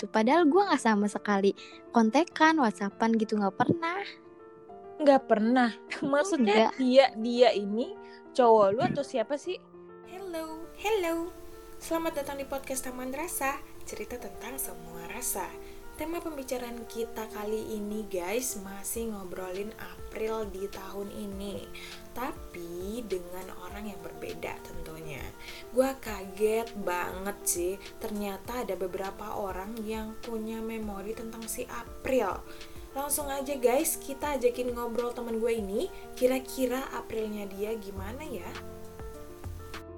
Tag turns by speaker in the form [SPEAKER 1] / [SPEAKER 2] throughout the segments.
[SPEAKER 1] gitu padahal gue nggak sama sekali kontekan whatsappan gitu nggak pernah
[SPEAKER 2] nggak pernah maksudnya
[SPEAKER 1] Nggak.
[SPEAKER 2] dia dia ini cowok lu atau siapa sih
[SPEAKER 3] Hello, hello. Selamat datang di podcast Taman Rasa, cerita tentang semua rasa. Tema pembicaraan kita kali ini guys masih ngobrolin April di tahun ini. Tapi dengan orang yang berbeda tentunya. Gua kaget banget sih Ternyata ada beberapa orang yang punya memori tentang si April. Langsung aja guys kita ajakin ngobrol temen gue ini. Kira-kira Aprilnya dia gimana ya?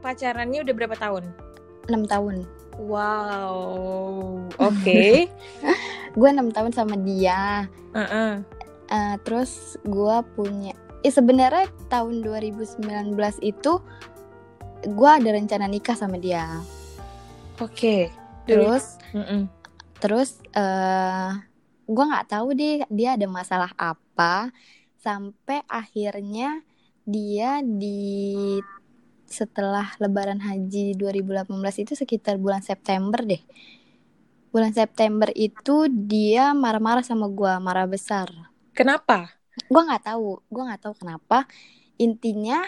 [SPEAKER 2] pacarannya udah berapa tahun?
[SPEAKER 1] Enam tahun
[SPEAKER 2] wow. Oke.
[SPEAKER 1] Gue enam tahun sama dia.
[SPEAKER 2] Heeh.
[SPEAKER 1] Eh, terus gue punya eh sebenarnya tahun 2019 itu gue ada rencana nikah sama dia.
[SPEAKER 2] Oke.
[SPEAKER 1] Terus
[SPEAKER 2] Mm-mm.
[SPEAKER 1] terus eh gue nggak tahu deh dia ada masalah apa sampai akhirnya dia di setelah lebaran haji 2018 itu sekitar bulan September deh. Bulan September itu dia marah-marah sama gue marah besar.
[SPEAKER 2] Kenapa?
[SPEAKER 1] Gue nggak tahu gue nggak tahu kenapa. Intinya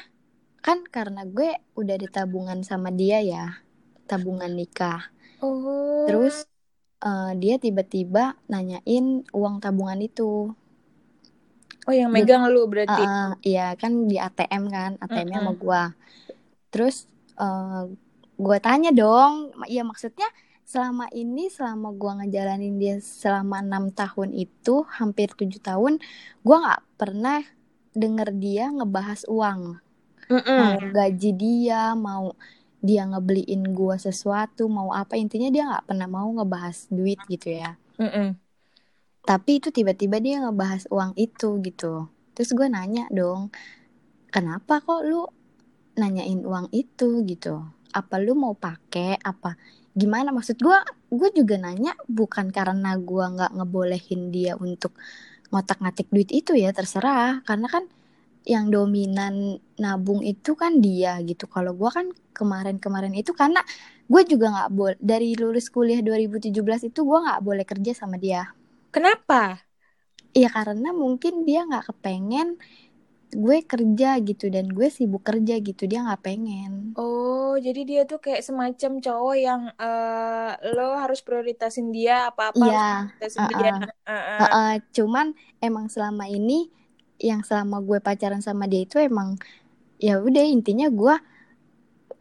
[SPEAKER 1] kan karena gue udah ada tabungan sama dia ya tabungan nikah.
[SPEAKER 2] Oh.
[SPEAKER 1] Terus eh, dia tiba-tiba nanyain uang tabungan itu.
[SPEAKER 2] Oh yang megang lu berarti?
[SPEAKER 1] Eh, Iya kan di ATM kan ATM-nya sama
[SPEAKER 2] Mm-mm.
[SPEAKER 1] gue terus eh, gue tanya dong ya maksudnya selama ini selama gue ngejalanin dia selama enam tahun itu hampir tujuh tahun gue nggak pernah denger dia ngebahas uang
[SPEAKER 2] Mm-mm.
[SPEAKER 1] mau gaji dia mau dia ngebeliin gua sesuatu mau apa intinya dia nggak pernah mau ngebahas duit gitu ya
[SPEAKER 2] Mm-mm.
[SPEAKER 1] tapi itu tiba-tiba dia ngebahas uang itu gitu terus gue nanya dong kenapa kok lu nanyain uang itu gitu. Apa lu mau pakai apa? Gimana? Maksud gua gue juga nanya bukan karena gua nggak ngebolehin dia untuk ngotak-ngatik duit itu ya terserah. Karena kan yang dominan nabung itu kan dia gitu. Kalau gua kan kemarin-kemarin itu karena gue juga nggak boleh dari lulus kuliah 2017 itu gua nggak boleh kerja sama dia.
[SPEAKER 2] Kenapa?
[SPEAKER 1] Iya karena mungkin dia nggak kepengen gue kerja gitu dan gue sibuk kerja gitu dia nggak pengen.
[SPEAKER 2] Oh, jadi dia tuh kayak semacam cowok yang eh, lo harus prioritasin dia apa-apa harus
[SPEAKER 1] Iya,
[SPEAKER 2] prioritasin dia.
[SPEAKER 1] uh-uh.
[SPEAKER 2] Heeh.
[SPEAKER 1] Heeh, cuman emang selama ini yang selama gue pacaran sama dia itu emang ya udah intinya gue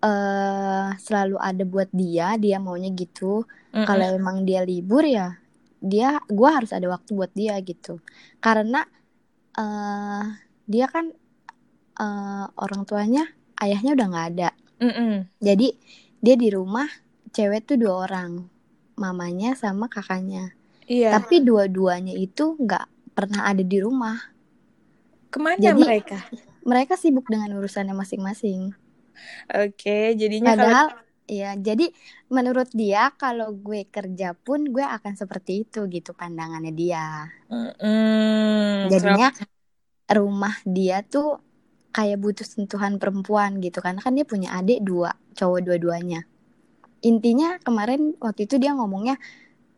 [SPEAKER 1] eh selalu ada buat dia dia maunya gitu.
[SPEAKER 2] Mm-mm.
[SPEAKER 1] Kalau emang dia libur ya dia gue harus ada waktu buat dia gitu. Karena eh dia kan eh orang tuanya ayahnya udah nggak ada.
[SPEAKER 2] Mm-mm.
[SPEAKER 1] Jadi dia di rumah cewek tuh dua orang, mamanya sama kakaknya.
[SPEAKER 2] Iya.
[SPEAKER 1] Tapi dua-duanya itu nggak pernah ada di rumah.
[SPEAKER 2] Ke mana
[SPEAKER 1] Jadi-
[SPEAKER 2] mereka?
[SPEAKER 1] Mereka sibuk dengan urusannya masing-masing.
[SPEAKER 2] Oke, jadinya kalau
[SPEAKER 1] Padahal ya jadi menurut dia kalau gue kerja pun gue akan seperti itu gitu pandangannya dia.
[SPEAKER 2] Mm-mm.
[SPEAKER 1] Jadinya rumah dia tuh kayak butuh sentuhan perempuan gitu karena kan dia punya adik dua cowok dua-duanya. Intinya kemarin waktu itu dia ngomongnya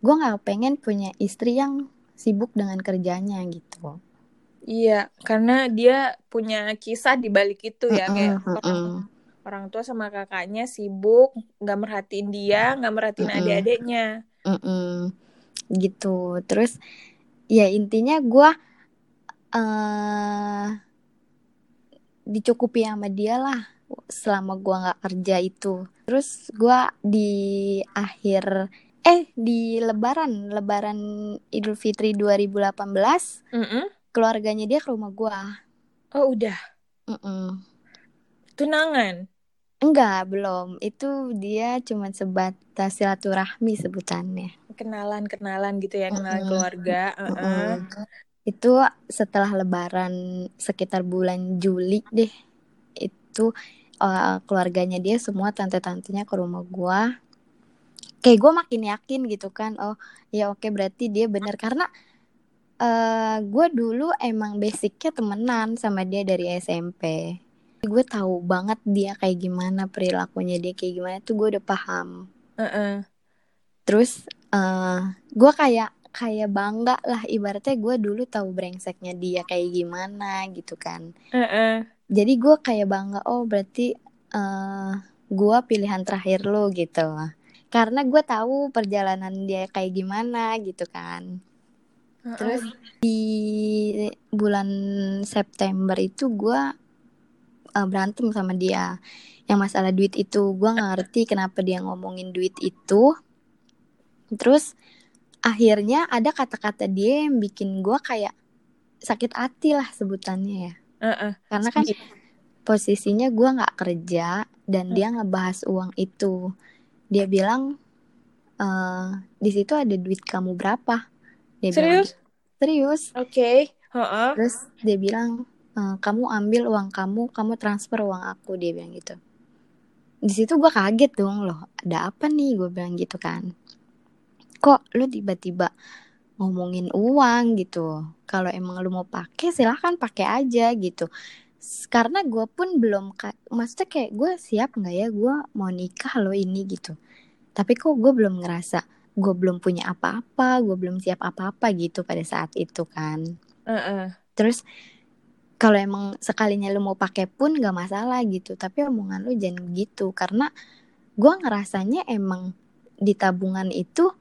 [SPEAKER 1] gue nggak pengen punya istri yang sibuk dengan kerjanya gitu.
[SPEAKER 2] Iya, karena dia punya kisah di balik itu ya kayak
[SPEAKER 1] Mm-mm,
[SPEAKER 2] orang,
[SPEAKER 1] mm-mm.
[SPEAKER 2] orang tua sama kakaknya sibuk, nggak merhatiin dia, nggak merhatiin
[SPEAKER 1] Mm-mm.
[SPEAKER 2] adik-adiknya.
[SPEAKER 1] Mm-mm. gitu terus ya intinya gue eh dicukupi sama dia lah selama gue nggak kerja itu terus gue di akhir eh di lebaran lebaran Idul Fitri 2018
[SPEAKER 2] Mm-mm.
[SPEAKER 1] keluarganya dia ke rumah gue
[SPEAKER 2] Oh udah, tunangan.
[SPEAKER 1] enggak belum itu dia cuma sebatas silaturahmi sebutannya
[SPEAKER 2] Kenalan-kenalan gitu ya, kenalan
[SPEAKER 1] Mm-mm.
[SPEAKER 2] keluarga. Heeh.
[SPEAKER 1] Mm-mm. Itu setelah Lebaran sekitar bulan Juli deh. Itu eh, keluarganya dia semua tante-tantenya ke rumah gua. Kayak gue makin yakin gitu kan. Oh ya oke berarti dia bener karena eh gue dulu emang basicnya temenan sama dia dari SMP. Gue tahu banget dia kayak gimana perilakunya dia kayak gimana tuh gue udah paham.
[SPEAKER 2] Heeh.
[SPEAKER 1] Terus eh gue kayak kayak bangga lah. Ibaratnya gue dulu tahu brengseknya dia kayak gimana gitu kan.
[SPEAKER 2] Heeh.
[SPEAKER 1] jadi gue kayak bangga oh berarti eh gue pilihan terakhir lo gitu. Karena gue tahu perjalanan dia kayak gimana gitu kan. Terus di bulan September itu gue uh, berantem sama dia. Yang masalah duit itu gue ngerti kenapa dia ngomongin duit itu. Terus akhirnya ada kata-kata dia yang bikin gue kayak sakit hati lah sebutannya ya
[SPEAKER 2] Heeh.
[SPEAKER 1] karena kan
[SPEAKER 2] Setuju.
[SPEAKER 1] posisinya gue nggak kerja dan dia ngebahas uang itu dia bilang eh di situ ada duit kamu berapa dia bilang
[SPEAKER 2] Serius?
[SPEAKER 1] gitu. serius
[SPEAKER 2] Oke. Heeh.
[SPEAKER 1] terus dia bilang "Eh, kamu ambil uang kamu kamu transfer uang aku dia bilang gitu di situ gue kaget dong loh ada apa nih gue bilang gitu kan kok lu tiba-tiba ngomongin uang gitu. Kalau emang lu mau pakai silahkan pakai aja gitu. Karena gue pun belum maksudnya kayak gue siap nggak ya gue mau nikah lo ini gitu. Tapi kok gue belum ngerasa gue belum punya apa-apa gue belum siap apa-apa gitu pada saat itu kan.
[SPEAKER 2] Heeh.
[SPEAKER 1] terus kalau emang sekalinya lu mau pakai pun gak masalah gitu. Tapi omongan lu jangan begitu karena gua ngerasanya emang di tabungan itu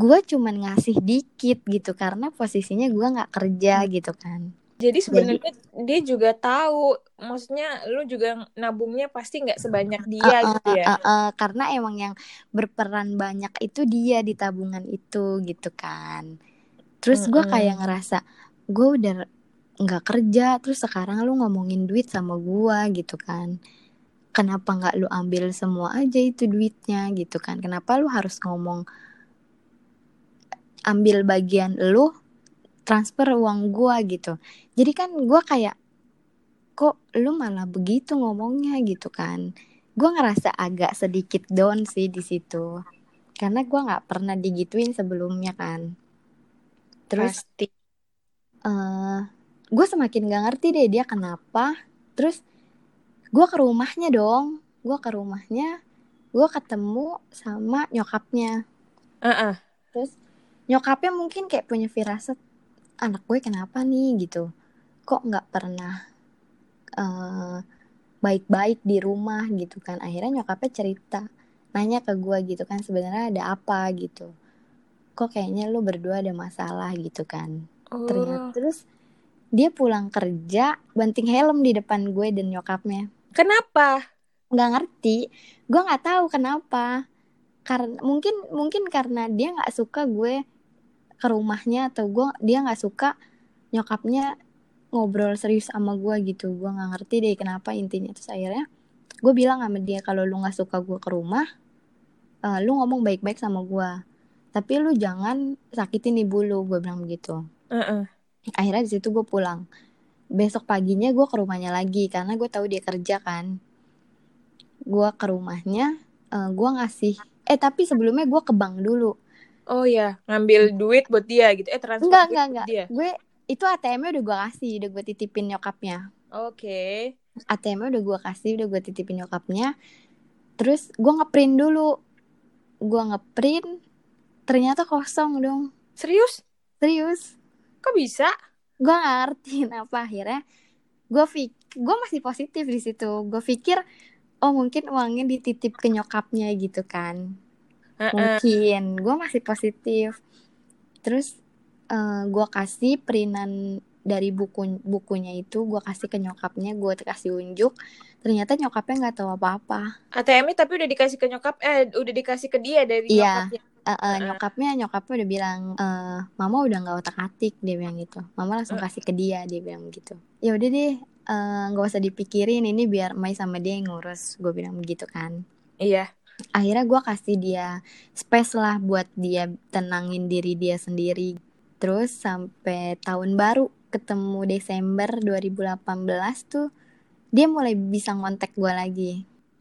[SPEAKER 1] gua cuman ngasih dikit gitu karena posisinya gua nggak kerja gitu kan.
[SPEAKER 2] Jadi sebenarnya dia juga tahu, maksudnya lu juga nabungnya pasti nggak sebanyak dia
[SPEAKER 1] Eh,
[SPEAKER 2] gitu
[SPEAKER 1] eh,
[SPEAKER 2] ya.
[SPEAKER 1] eh, eh, karena emang yang berperan banyak itu dia di tabungan itu gitu kan. Terus gua
[SPEAKER 2] Mm-mm.
[SPEAKER 1] kayak ngerasa gue udah nggak kerja terus sekarang lu ngomongin duit sama gua gitu kan. Kenapa nggak lu ambil semua aja itu duitnya gitu kan? Kenapa lu harus ngomong ambil bagian lu transfer uang gua gitu. Jadi kan gua kayak kok lu malah begitu ngomongnya? gitu kan. Gua ngerasa agak sedikit down sih di situ. Karena gua nggak pernah digituin sebelumnya kan. Terus
[SPEAKER 2] Pasti.
[SPEAKER 1] eh gue semakin gak ngerti deh dia kenapa. Terus gue ke rumahnya dong. Gue ke rumahnya gue ketemu sama nyokapnya.
[SPEAKER 2] Heeh.
[SPEAKER 1] terus nyokapnya mungkin kayak punya firasat anak gue kenapa nih? gitu. Kok nggak pernah eh, baik-baik di rumah? gitu kan. Akhirnya nyokapnya cerita nanya ke gue gitu kan sebenarnya ada apa? gitu. Kok kayaknya lu berdua ada masalah? gitu kan.
[SPEAKER 2] Oh.
[SPEAKER 1] ternyata terus dia pulang kerja banting helm di depan gue dan nyokapnya.
[SPEAKER 2] Kenapa?
[SPEAKER 1] nggak ngerti. Gue nggak tahu kenapa karena mungkin mungkin karena dia nggak suka gue ke rumahnya atau gue dia nggak suka nyokapnya ngobrol serius sama gue gitu. Gue nggak ngerti deh kenapa intinya. Terus akhirnya gue bilang sama dia kalau lu nggak suka gue ke rumah eh, lu ngomong baik-baik sama gue tapi lu jangan sakitin ibu lu gue bilang begitu.
[SPEAKER 2] Heeh.
[SPEAKER 1] akhirnya di situ gue pulang. Besok paginya gue ke rumahnya lagi karena gue tahu dia kerja kan. Gue ke rumahnya eh, gue ngasih eh tapi sebelumnya gue ke bank dulu
[SPEAKER 2] Oh ya, ngambil duit buat dia gitu. Eh transfer
[SPEAKER 1] enggak
[SPEAKER 2] duit
[SPEAKER 1] enggak enggak
[SPEAKER 2] dia.
[SPEAKER 1] gue itu ATM-nya udah gue kasih udah gue titipin nyokapnya
[SPEAKER 2] Oke.
[SPEAKER 1] ATM-nya udah gue kasih udah gue titipin nyokapnya terus gue ngeprint dulu gue ngeprint ternyata kosong dong
[SPEAKER 2] Serius?
[SPEAKER 1] serius
[SPEAKER 2] Kok bisa?
[SPEAKER 1] gue ngerti kenapa akhirnya gue fik gue masih positif di situ gue pikir oh mungkin uangnya dititip ke nyokapnya gitu kan? Mungkin. Gue masih positif. Terus eh, gue kasih perintan dari buku bukunya itu gue kasih ke nyokapnya gue kasih unjuk. Ternyata nyokapnya nggak tahu apa-apa.
[SPEAKER 2] ATM-nya tapi udah dikasih ke nyokap eh udah dikasih ke dia dari
[SPEAKER 1] Iya.
[SPEAKER 2] nyokapnya.
[SPEAKER 1] Eh,
[SPEAKER 2] Heeh.
[SPEAKER 1] nyokapnya nyokapnya udah bilang eh, mama udah nggak otak atik dia bilang gitu. Mama langsung kasih ke dia dia bilang gitu. Ya udah deh eh, nggak usah dipikirin ini biar Mai sama dia yang ngurus. Gue bilang begitu kan.
[SPEAKER 2] Iya.
[SPEAKER 1] akhirnya gue kasih dia space lah buat dia tenangin diri dia sendiri. Terus sampai tahun baru ketemu Desember 2018 tuh dia mulai bisa ngontek gue lagi.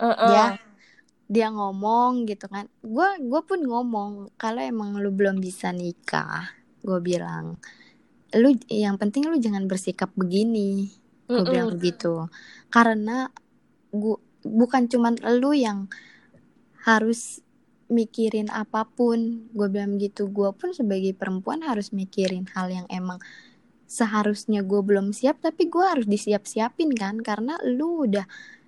[SPEAKER 2] Heeh.
[SPEAKER 1] dia dia ngomong gitu kan. Gue gue pun ngomong kalau emang lu belum bisa nikah gue bilang lu yang penting lu jangan bersikap begini gue
[SPEAKER 2] Mm-mm.
[SPEAKER 1] bilang begitu karena gua bukan cuman lu yang harus mikirin apa pun. Gue bilang gitu gue pun sebagai perempuan harus mikirin hal yang emang seharusnya gue belum siap tapi gue harus disiap-siapin kan? Karena lu udah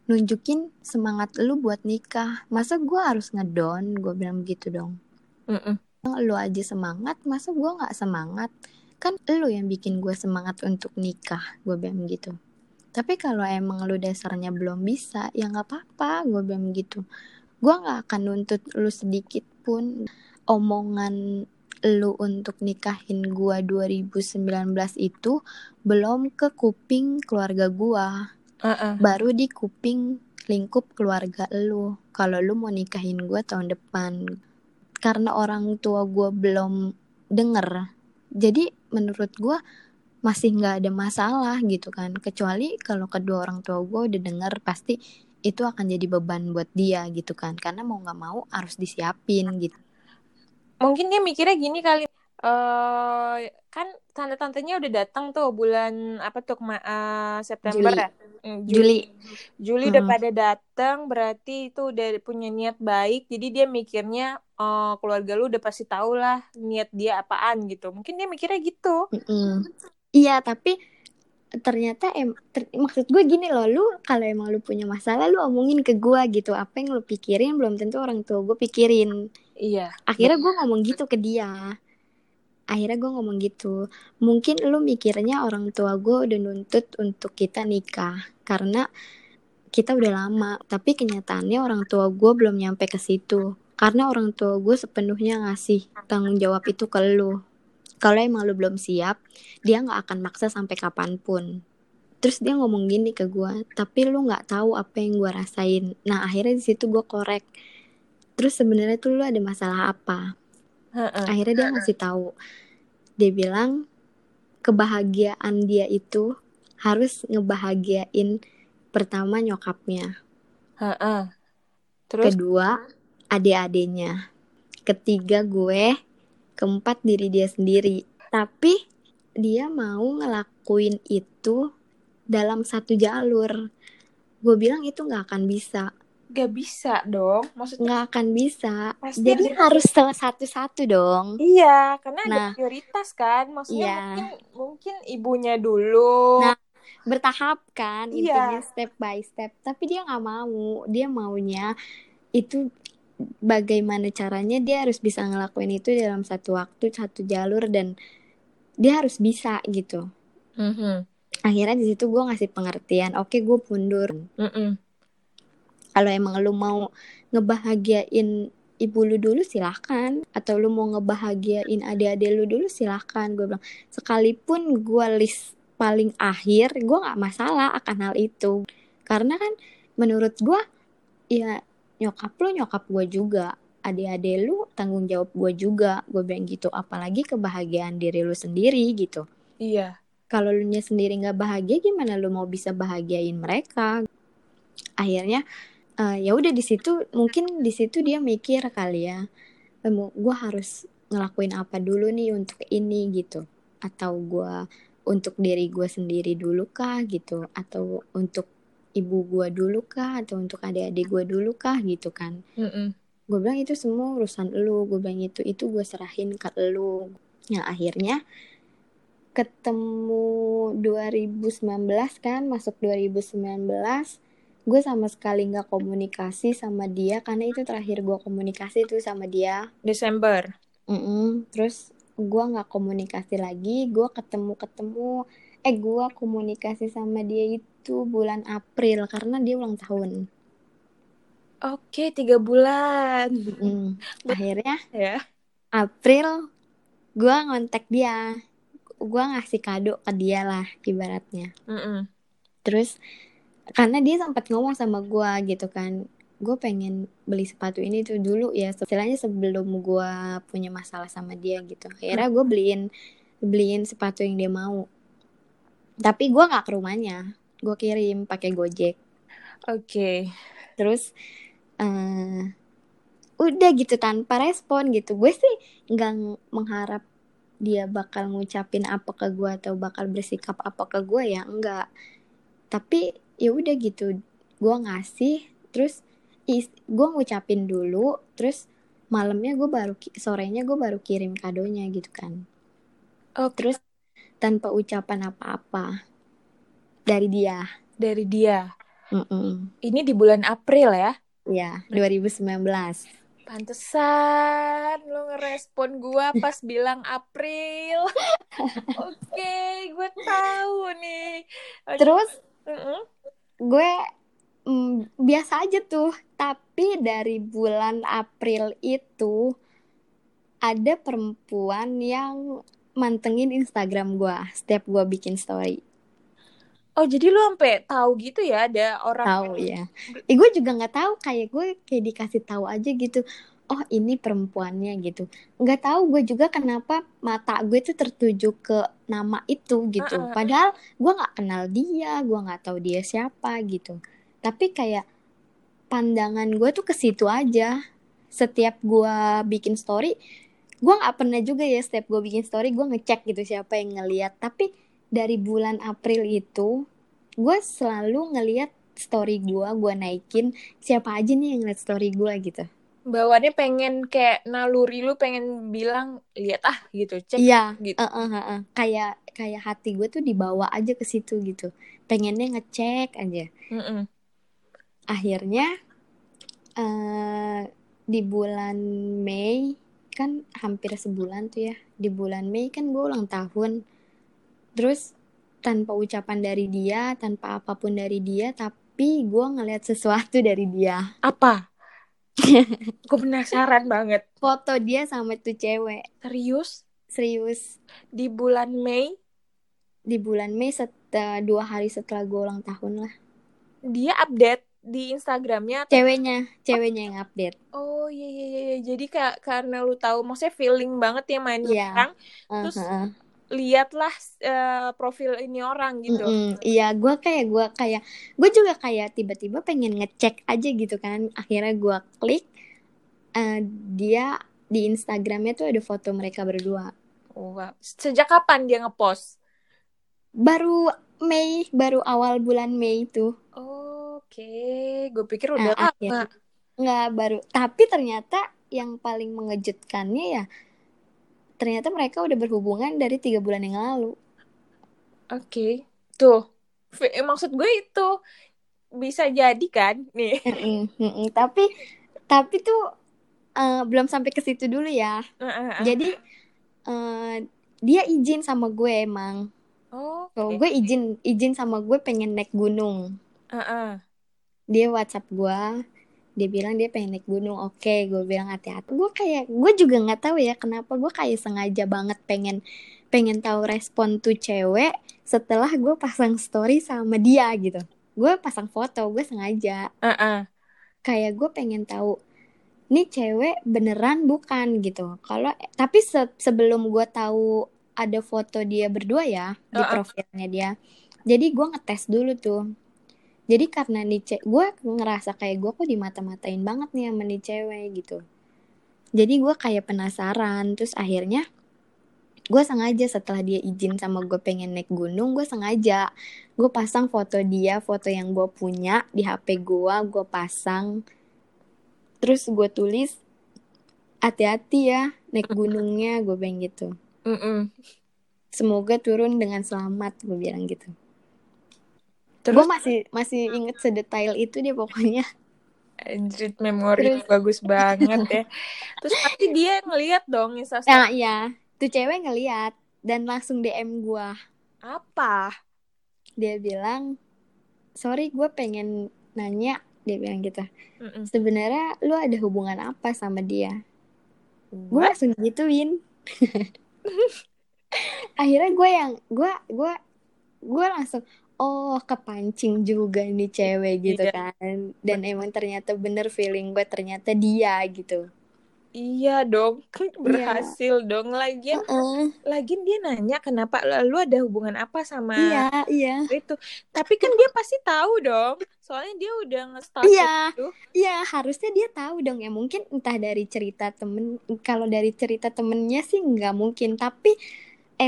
[SPEAKER 1] nunjukin semangat lu buat nikah. Masa gue harus ngedon gue bilang gitu dong.
[SPEAKER 2] Mm-mm.
[SPEAKER 1] lu aja semangat masa gue nggak semangat? Kan lu yang bikin gue semangat untuk nikah gue bilang gitu tapi kalau emang lu dasarnya belum bisa ya nggak apa-apa gue bilang gitu. Gue nggak akan nuntut lu sedikit pun. Omongan lu untuk nikahin gue 2019 itu belum ke kuping keluarga gue
[SPEAKER 2] Uh-uh.
[SPEAKER 1] baru di kuping lingkup keluarga lu. Kalau lu mau nikahin gue tahun depan. Karena orang tua gue belum denger. Jadi menurut gue masih nggak ada masalah gitu kan kecuali kalau kedua orang tua gue udah denger pasti itu akan jadi beban buat dia gitu kan karena mau nggak mau harus disiapin gitu
[SPEAKER 2] Mungkin dia mikirnya gini kali. eh kan tante-tantenya udah datang tuh bulan apa tuh kema- eh, September
[SPEAKER 1] Juli.
[SPEAKER 2] ya? Hmm,
[SPEAKER 1] Juli
[SPEAKER 2] Juli udah
[SPEAKER 1] Hmm.
[SPEAKER 2] pada datang, berarti itu udah punya niat baik. Jadi dia mikirnya eh, keluarga lu udah pasti tahu lah niat dia apaan gitu. Mungkin dia mikirnya gitu.
[SPEAKER 1] Mm-mm. Iya tapi ternyata em ter- maksud gue gini loh lu kalau emang lu punya masalah lu omongin ke gue gitu. Apa yang lu pikirin belum tentu orang tua gue pikirin.
[SPEAKER 2] Iya.
[SPEAKER 1] akhirnya gue ngomong gitu ke dia. Akhirnya gue ngomong gitu. Mungkin lu mikirnya orang tua gue udah nuntut untuk kita nikah karena kita udah lama. Tapi kenyataannya orang tua gue belum nyampe ke situ karena orang tua gue sepenuhnya ngasih tanggung jawab itu ke lu kalau emang lu belum siap dia nggak akan maksa sampai kapan pun. Terus dia ngomong gini ke gue tapi lu nggak tahu apa yang gue rasain. Nah akhirnya di situ gue korek. Terus sebenarnya tuh lu ada masalah apa? Akhirnya dia ngasih tahu. Dia bilang kebahagiaan dia itu harus ngebahagiain pertama nyokapnya.
[SPEAKER 2] Heeh. Terus?
[SPEAKER 1] Kedua adik-adiknya. Ketiga gue keempat diri dia sendiri tapi dia mau ngelakuin itu dalam satu jalur gue bilang itu nggak akan bisa
[SPEAKER 2] gak bisa dong. Maksudnya
[SPEAKER 1] nggak akan bisa
[SPEAKER 2] Pasti
[SPEAKER 1] jadi
[SPEAKER 2] ada-
[SPEAKER 1] harus salah satu-satu dong
[SPEAKER 2] Iya, karena ada
[SPEAKER 1] Nah.
[SPEAKER 2] prioritas kan. Maksudnya
[SPEAKER 1] Iya.
[SPEAKER 2] mungkin mungkin ibunya dulu.
[SPEAKER 1] Nah, bertahap kan
[SPEAKER 2] Iya.
[SPEAKER 1] intinya step by step tapi dia nggak mau dia maunya itu bagaimana caranya dia harus bisa ngelakuin itu dalam satu waktu satu jalur dan dia harus bisa gitu.
[SPEAKER 2] Mhm.
[SPEAKER 1] akhirnya di situ gue ngasih pengertian oke gue mundur.
[SPEAKER 2] Mm-mm.
[SPEAKER 1] kalau emang lu mau ngebahagiain ibu lu dulu silahkan atau lu mau ngebahagiain adik-adik lu dulu silahkan gue bilang. Sekalipun gue list paling akhir gue nggak masalah akan hal itu. Karena kan menurut gue ya nyokap lu nyokap gue juga. Adik-adik lu tanggung jawab gue juga. Gue bilang gitu apalagi kebahagiaan diri lu sendiri gitu.
[SPEAKER 2] Iya.
[SPEAKER 1] kalau lu nya sendiri nggak bahagia gimana lu mau bisa bahagiain mereka? Akhirnya eh, ya udah di situ mungkin di situ dia mikir kali ya gue harus ngelakuin apa dulu nih untuk ini gitu. Atau gue untuk diri gue sendiri dulu kah? gitu. Atau untuk ibu gue dulu kah atau untuk adik-adik gue dulu kah gitu kan
[SPEAKER 2] Mm-mm.
[SPEAKER 1] gue bilang itu semua urusan lu gue bilang itu itu gue serahin ke lu nah akhirnya ketemu 2019 kan masuk 2019 gue sama sekali nggak komunikasi sama dia karena itu terakhir gue komunikasi itu sama dia
[SPEAKER 2] Desember.
[SPEAKER 1] Mm-mm. terus gue nggak komunikasi lagi gue ketemu ketemu eh gue komunikasi sama dia itu bulan April karena dia ulang tahun
[SPEAKER 2] Oke, tiga bulan.
[SPEAKER 1] Mm. akhirnya
[SPEAKER 2] Ya.
[SPEAKER 1] April gue ngontak dia gue ngasih kado ke dia lah ibaratnya
[SPEAKER 2] Mm-mm.
[SPEAKER 1] terus karena dia sempat ngomong sama gue gitu kan gue pengen beli sepatu ini tuh dulu ya istilahnya sebelum gue punya masalah sama dia gitu akhirnya gue beliin beliin sepatu yang dia mau tapi gue nggak ke rumahnya gue kirim pakai gojek.
[SPEAKER 2] Oke.
[SPEAKER 1] terus eh udah gitu tanpa respon gitu. Gue sih nggak mengharap dia bakal ngucapin apa ke gue atau bakal bersikap apa ke gue ya enggak tapi ya udah gitu. Gue ngasih terus gue ngucapin dulu terus malamnya gue baru sorenya gue baru kirim kadonya gitu kan.
[SPEAKER 2] Oke.
[SPEAKER 1] terus tanpa ucapan apa-apa dari dia
[SPEAKER 2] Dari dia.
[SPEAKER 1] Mm-mm.
[SPEAKER 2] Ini di bulan April ya.
[SPEAKER 1] ya 2019
[SPEAKER 2] Pantesan lo ngerespon gua pas bilang April. Oke, gue tahu nih.
[SPEAKER 1] Terus
[SPEAKER 2] Mm-mm.
[SPEAKER 1] gue mm, biasa aja tuh tapi dari bulan April itu ada perempuan yang mantengin Instagram gue setiap gue bikin story
[SPEAKER 2] Oh, jadi lo sampai tahu gitu ya ada orang
[SPEAKER 1] tahu ya eh, gue juga nggak tahu kayak gue kayak dikasih tahu aja gitu. Oh ini perempuannya gitu. Nggak tahu gue juga kenapa mata gue tuh tertuju ke nama itu gitu.
[SPEAKER 2] Uh-uh.
[SPEAKER 1] padahal gue nggak kenal dia gue nggak tahu dia siapa gitu. Tapi kayak pandangan gue tuh ke situ aja. Setiap gue bikin story gue nggak pernah juga ya setiap gue bikin story gue ngecek gitu siapa yang ngeliat. Tapi dari bulan April itu gue selalu ngeliat story gue gue naikin siapa aja nih yang ngeliat story gue gitu
[SPEAKER 2] bawaannya pengen kayak naluri lu pengen bilang lihat ah gitu cek
[SPEAKER 1] iya
[SPEAKER 2] gitu.
[SPEAKER 1] eh, eh, eh, eh. kayak kayak hati gue tuh dibawa aja ke situ gitu pengennya ngecek aja
[SPEAKER 2] Mm-mm.
[SPEAKER 1] akhirnya eh di bulan Mei kan hampir sebulan tuh ya di bulan Mei kan gue ulang tahun terus tanpa ucapan dari dia tanpa apa pun dari dia tapi gue ngeliat sesuatu dari dia
[SPEAKER 2] Apa? Gue penasaran banget.
[SPEAKER 1] foto dia sama tuh cewek
[SPEAKER 2] Serius?
[SPEAKER 1] serius
[SPEAKER 2] Di bulan Mei
[SPEAKER 1] di bulan Mei setelah dua hari setelah gue ulang tahun lah
[SPEAKER 2] dia update di Instagramnya.
[SPEAKER 1] ceweknya ceweknya yang update
[SPEAKER 2] Oh iya iya iya. iya. Jadi kayak karena lu tahu, maksudnya feeling banget ya main
[SPEAKER 1] Iya.
[SPEAKER 2] orang.
[SPEAKER 1] Eh,
[SPEAKER 2] Terus
[SPEAKER 1] eh, eh.
[SPEAKER 2] Lihatlah eh, profil ini orang gitu.
[SPEAKER 1] Mm-mm. Iya, gue kayak gue kayak gue juga kayak tiba-tiba pengen ngecek aja gitu kan. Akhirnya gue klik eh, dia di Instagramnya tuh ada foto mereka berdua.
[SPEAKER 2] Oh, wow. Sejak kapan dia ngepost?
[SPEAKER 1] Baru Mei, baru awal bulan Mei itu.
[SPEAKER 2] Oke, gue pikir udah
[SPEAKER 1] Nah,
[SPEAKER 2] lama.
[SPEAKER 1] akhirnya. Nggak baru. Tapi ternyata yang paling mengejutkannya ya ternyata mereka udah berhubungan dari tiga bulan yang lalu.
[SPEAKER 2] Oke, tuh. F- eh, maksud gue itu bisa jadi kan nih.
[SPEAKER 1] Tapi tapi tuh eh, belum sampai ke situ dulu ya. Jadi eh, dia izin sama gue emang.
[SPEAKER 2] Oh,
[SPEAKER 1] Kalau gue izin izin sama gue pengen naik gunung.
[SPEAKER 2] Heeh.
[SPEAKER 1] Dia WhatsApp gue, dia bilang dia pengen naik gunung. Oke, gue bilang hati-hati. Gue kayak gue juga nggak tahu ya kenapa gue kayak sengaja banget pengen pengen tahu respon tuh cewek setelah gue pasang story sama dia gitu. Gue pasang foto, gue sengaja
[SPEAKER 2] Heeh.
[SPEAKER 1] kayak gue pengen tahu nih cewek beneran bukan gitu. Kalau tapi se- sebelum gue tahu ada foto dia berdua ya di
[SPEAKER 2] Uh-uh.
[SPEAKER 1] profilnya dia, jadi gue ngetes dulu tuh. Jadi karena nih ce- gue ngerasa kayak gue kok dimata-matain banget nih sama nih cewek gitu. Jadi gue kayak penasaran, terus akhirnya gue sengaja setelah dia izin sama gue pengen naik gunung, gue sengaja gue pasang foto dia, foto yang gue punya di HP gue, gue pasang. Terus gue tulis hati-hati ya naik gunungnya, gue bilang gitu.
[SPEAKER 2] Mm-mm.
[SPEAKER 1] Semoga turun dengan selamat, gue bilang gitu. Gue
[SPEAKER 2] Terus
[SPEAKER 1] masih masih inget sedetail itu dia pokoknya.
[SPEAKER 2] anjir memori
[SPEAKER 1] Terus-
[SPEAKER 2] bagus banget ya. Terus pasti dia ngeliat dong instastory
[SPEAKER 1] Nah iya, tuh cewek ngeliat dan langsung DM gue.
[SPEAKER 2] apa?
[SPEAKER 1] Dia bilang, sorry gue pengen nanya, dia bilang gitu.
[SPEAKER 2] Mm-mm.
[SPEAKER 1] Sebenarnya lu ada hubungan apa sama dia? Gue langsung gituin. Akhirnya gue yang gue gue gue langsung oh kepancing juga nih cewek gitu
[SPEAKER 2] Iya.
[SPEAKER 1] kan. Dan emang ternyata bener feeling gue ternyata dia gitu.
[SPEAKER 2] Iya dong, berhasil dong. Lagian,
[SPEAKER 1] Heeh.
[SPEAKER 2] lagian dia nanya kenapa lu ada hubungan apa sama
[SPEAKER 1] Iya iya
[SPEAKER 2] itu. Tapi kan dia pasti tahu dong. Soalnya dia udah nge-stalk
[SPEAKER 1] Iya.
[SPEAKER 2] itu.
[SPEAKER 1] iya harusnya dia tahu dong ya mungkin entah dari cerita temen kalau dari cerita temennya sih nggak mungkin tapi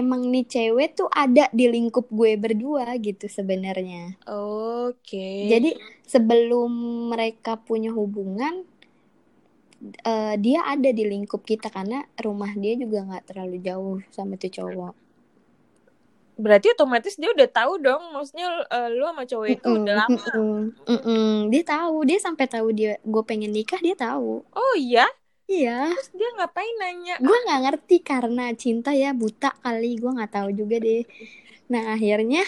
[SPEAKER 1] emang nih cewek tuh ada di lingkup gue berdua gitu sebenarnya.
[SPEAKER 2] Oke.
[SPEAKER 1] Jadi sebelum mereka punya hubungan, eh, dia ada di lingkup kita karena rumah dia juga nggak terlalu jauh sama tuh cowok.
[SPEAKER 2] Berarti otomatis dia udah tahu dong, maksudnya eh, lu sama cowok itu
[SPEAKER 1] Mm-mm,
[SPEAKER 2] udah lama.
[SPEAKER 1] mm-mm, mm-mm. Dia tahu, dia sampai tahu dia gue pengen nikah dia tahu.
[SPEAKER 2] Oh iya,
[SPEAKER 1] Iya,
[SPEAKER 2] terus dia ngapain nanya?
[SPEAKER 1] gue nggak ngerti karena cinta ya buta kali, gue nggak tahu juga deh. Nah akhirnya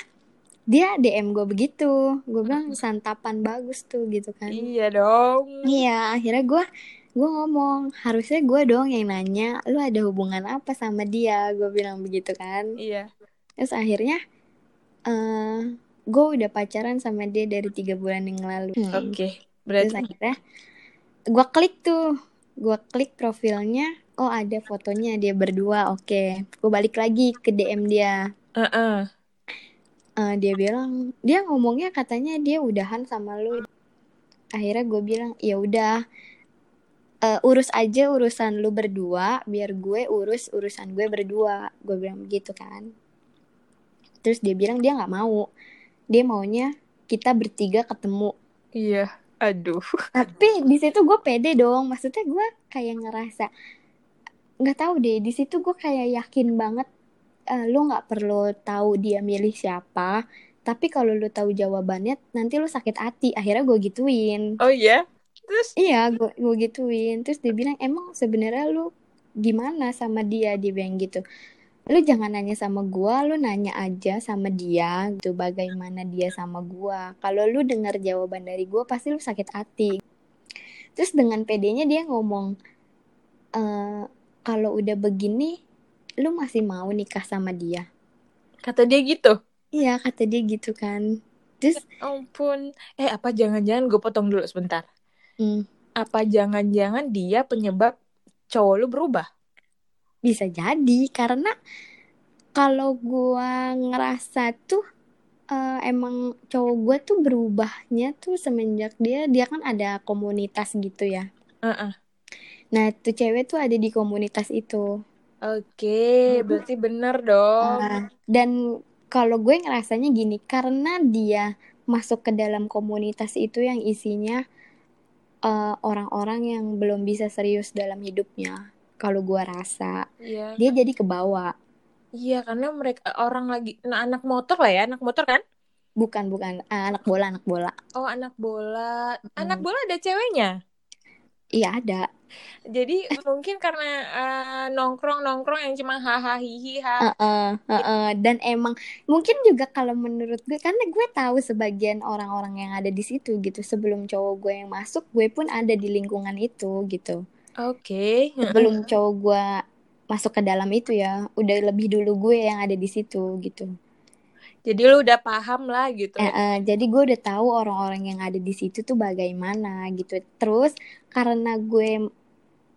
[SPEAKER 1] dia DM gue begitu, gue bilang santapan bagus tuh gitu kan.
[SPEAKER 2] Iya dong.
[SPEAKER 1] Iya, akhirnya gue gue ngomong harusnya gue dong yang nanya, lu ada hubungan apa sama dia? Gue bilang begitu kan.
[SPEAKER 2] Iya.
[SPEAKER 1] Terus akhirnya eh gue udah pacaran sama dia dari tiga bulan yang lalu. Hmm.
[SPEAKER 2] Oke,
[SPEAKER 1] Terus
[SPEAKER 2] berarti
[SPEAKER 1] akhirnya gue klik tuh, gue klik profilnya, oh ada fotonya dia berdua, oke. Gue balik lagi ke DM dia.
[SPEAKER 2] Heeh.
[SPEAKER 1] Eh, dia bilang, dia ngomongnya katanya dia udahan sama lu. Akhirnya gue bilang, ya udah, eh, urus aja urusan lu berdua, biar gue urus urusan gue berdua. Gue bilang begitu kan. Terus dia bilang dia nggak mau, dia maunya kita bertiga ketemu.
[SPEAKER 2] Iya. Aduh.
[SPEAKER 1] Tapi di situ gue pede dong, maksudnya gue kayak ngerasa nggak tahu deh. Di situ gue kayak yakin banget, eh, lu nggak perlu tahu dia milih siapa. Tapi kalau lu tahu jawabannya, nanti lu sakit hati. Akhirnya gue gituin.
[SPEAKER 2] Oh iya. Terus
[SPEAKER 1] Iya, gue gue gituin. Terus dia bilang, emang sebenarnya lu gimana sama dia? Dia bilang gitu. Lu jangan nanya sama gua, lu nanya aja sama dia gitu. Bagaimana dia sama gua. Kalau lu dengar jawaban dari gua, pasti lu sakit hati. Terus dengan pedenya dia ngomong, eh kalau udah begini, lu masih mau nikah sama dia?
[SPEAKER 2] kata dia gitu.
[SPEAKER 1] Iya, kata dia gitu kan. Terus,
[SPEAKER 2] Ampun. Eh, apa jangan-jangan gue potong dulu sebentar.
[SPEAKER 1] hmm,
[SPEAKER 2] Apa jangan-jangan dia penyebab cowok lu berubah?
[SPEAKER 1] Bisa jadi karena kalau gua ngerasa tuh eh, emang cowok gua tuh berubahnya tuh semenjak dia dia kan ada komunitas gitu ya.
[SPEAKER 2] Heeh.
[SPEAKER 1] Nah, tuh cewek tuh ada di komunitas itu.
[SPEAKER 2] Oke, berarti bener dong.
[SPEAKER 1] Ah, dan kalau gue ngerasanya gini, karena dia masuk ke dalam komunitas itu yang isinya eh, orang-orang yang belum bisa serius dalam hidupnya. Kalau gua rasa,
[SPEAKER 2] Iya.
[SPEAKER 1] dia jadi kebawa.
[SPEAKER 2] Iya, karena mereka orang lagi nah, anak motor lah ya, anak motor kan?
[SPEAKER 1] Bukan, bukan. Ah, anak bola, anak bola.
[SPEAKER 2] Oh, anak bola. Anak
[SPEAKER 1] Hmm.
[SPEAKER 2] bola ada ceweknya.
[SPEAKER 1] Iya ada.
[SPEAKER 2] Jadi mungkin karena eh, nongkrong-nongkrong yang cuma hahaha hihi ha.
[SPEAKER 1] Heeh, heeh. Dan emang mungkin juga kalau menurut gue karena gue tahu sebagian orang-orang yang ada di situ gitu. Sebelum cowok gue yang masuk, gue pun ada di lingkungan itu gitu.
[SPEAKER 2] Oke.
[SPEAKER 1] Sebelum cowok gue masuk ke dalam itu ya, udah lebih dulu gue yang ada di situ gitu.
[SPEAKER 2] Jadi lu udah paham lah gitu.
[SPEAKER 1] Eh, eh, jadi gue udah tahu orang-orang yang ada di situ tuh bagaimana gitu. Terus karena gue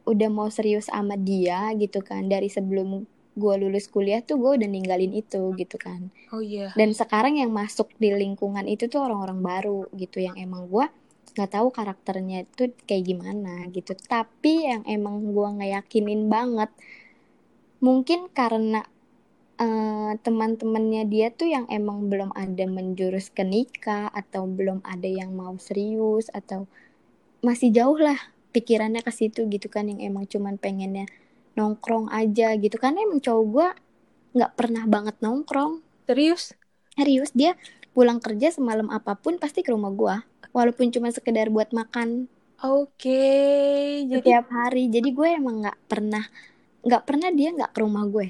[SPEAKER 1] udah mau serius sama dia gitu kan dari sebelum gue lulus kuliah tuh gue udah ninggalin itu gitu kan.
[SPEAKER 2] Oh iya.
[SPEAKER 1] Dan sekarang yang masuk di lingkungan itu tuh orang-orang baru gitu yang emang gue nggak tahu karakternya itu kayak gimana gitu. Tapi yang emang gue ngeyakinin banget mungkin karena eh, teman-temannya dia tuh yang emang belum ada menjurus ke nikah atau belum ada yang mau serius atau masih jauh lah pikirannya ke situ gitu kan yang emang cuman pengennya nongkrong aja gitu kan emang cowok gue nggak pernah banget nongkrong
[SPEAKER 2] Serius?
[SPEAKER 1] serius dia pulang kerja semalam apa pun pasti ke rumah gue walaupun cuma sekedar buat makan
[SPEAKER 2] Oke. Jadi
[SPEAKER 1] setiap hari jadi gue emang nggak pernah nggak pernah dia nggak ke rumah gue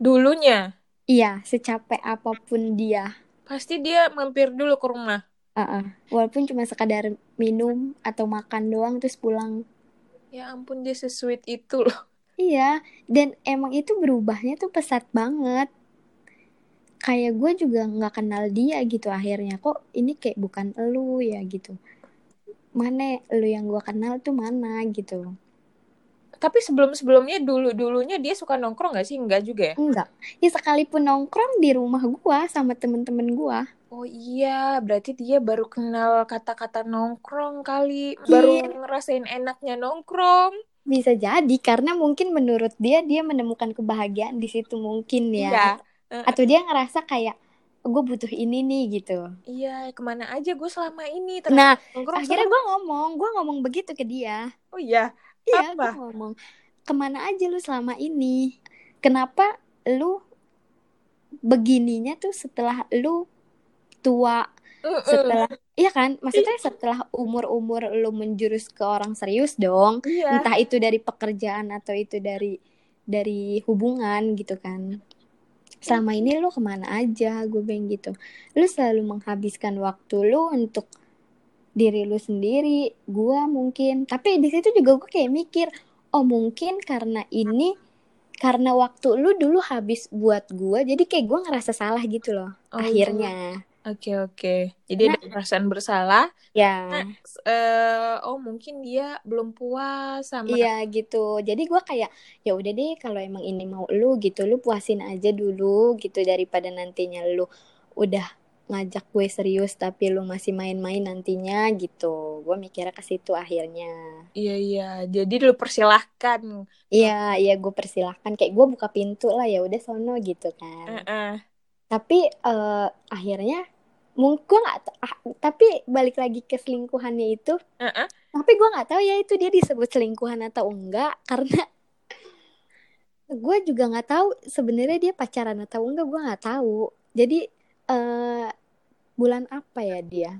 [SPEAKER 2] dulunya
[SPEAKER 1] iya secapek apa pun dia
[SPEAKER 2] pasti dia mampir dulu ke rumah.
[SPEAKER 1] Heeh. walaupun cuma sekadar minum atau makan doang terus pulang
[SPEAKER 2] Ya ampun dia sesweet itu loh.
[SPEAKER 1] Iya, dan emang itu berubahnya tuh pesat banget. Kayak gue juga nggak kenal dia gitu akhirnya. Kok ini kayak bukan elu ya gitu. Mana elu yang gue kenal tuh mana gitu.
[SPEAKER 2] Tapi sebelum-sebelumnya dulu-dulunya dia suka nongkrong gak sih? Enggak juga ya?
[SPEAKER 1] Enggak. Ya sekalipun nongkrong di rumah gue sama temen-temen gue.
[SPEAKER 2] Oh iya, berarti dia baru kenal kata-kata nongkrong kali. Baru
[SPEAKER 1] Iya.
[SPEAKER 2] ngerasain enaknya nongkrong.
[SPEAKER 1] Bisa jadi karena mungkin menurut dia dia menemukan kebahagiaan di situ mungkin ya.
[SPEAKER 2] Iya.
[SPEAKER 1] Atau dia ngerasa kayak gue butuh ini nih gitu.
[SPEAKER 2] Iya, ke mana aja gue selama ini
[SPEAKER 1] nah
[SPEAKER 2] nongkrong
[SPEAKER 1] akhirnya gue ngomong gue ngomong begitu ke dia.
[SPEAKER 2] Oh iya,
[SPEAKER 1] iya gue ngomong ke mana aja lu selama ini? Kenapa lu begininya tuh setelah lu tua?
[SPEAKER 2] Mm-mm.
[SPEAKER 1] setelah iya kan? Maksudnya setelah umur-umur lu menjurus ke orang serius dong
[SPEAKER 2] Iya.
[SPEAKER 1] entah itu dari pekerjaan atau itu dari dari hubungan gitu kan selama ini lu ke mana aja? Gue bilang gitu. Lu selalu menghabiskan waktu lu untuk diri lu sendiri gue mungkin. Tapi di situ juga gue kayak mikir oh mungkin karena ini karena waktu lu dulu habis buat gue jadi kayak gue ngerasa salah gitu loh
[SPEAKER 2] Oh,
[SPEAKER 1] akhirnya
[SPEAKER 2] Oke oke. Jadi
[SPEAKER 1] Nah.
[SPEAKER 2] ada perasaan bersalah.
[SPEAKER 1] ya
[SPEAKER 2] eh oh mungkin dia belum puas sama.
[SPEAKER 1] Iya gitu. Jadi gua kayak ya udah deh kalau emang ini mau lu gitu, lu puasin aja dulu gitu daripada nantinya lu udah ngajak gue serius tapi lu masih main-main nantinya gitu. Gua mikirnya ke situ akhirnya.
[SPEAKER 2] Iya iya. Jadi lu persilahkan.
[SPEAKER 1] Iya, iya gue persilahkan kayak gue buka pintu lah ya udah sono gitu kan.
[SPEAKER 2] Heeh.
[SPEAKER 1] Tapi eh, akhirnya mungkin nggak ah, tapi balik lagi ke selingkuhannya itu
[SPEAKER 2] Heeh.
[SPEAKER 1] tapi gue nggak tahu ya itu dia disebut selingkuhan atau enggak karena gue juga nggak tahu sebenarnya dia pacaran atau enggak gue nggak tahu jadi eh bulan apa ya dia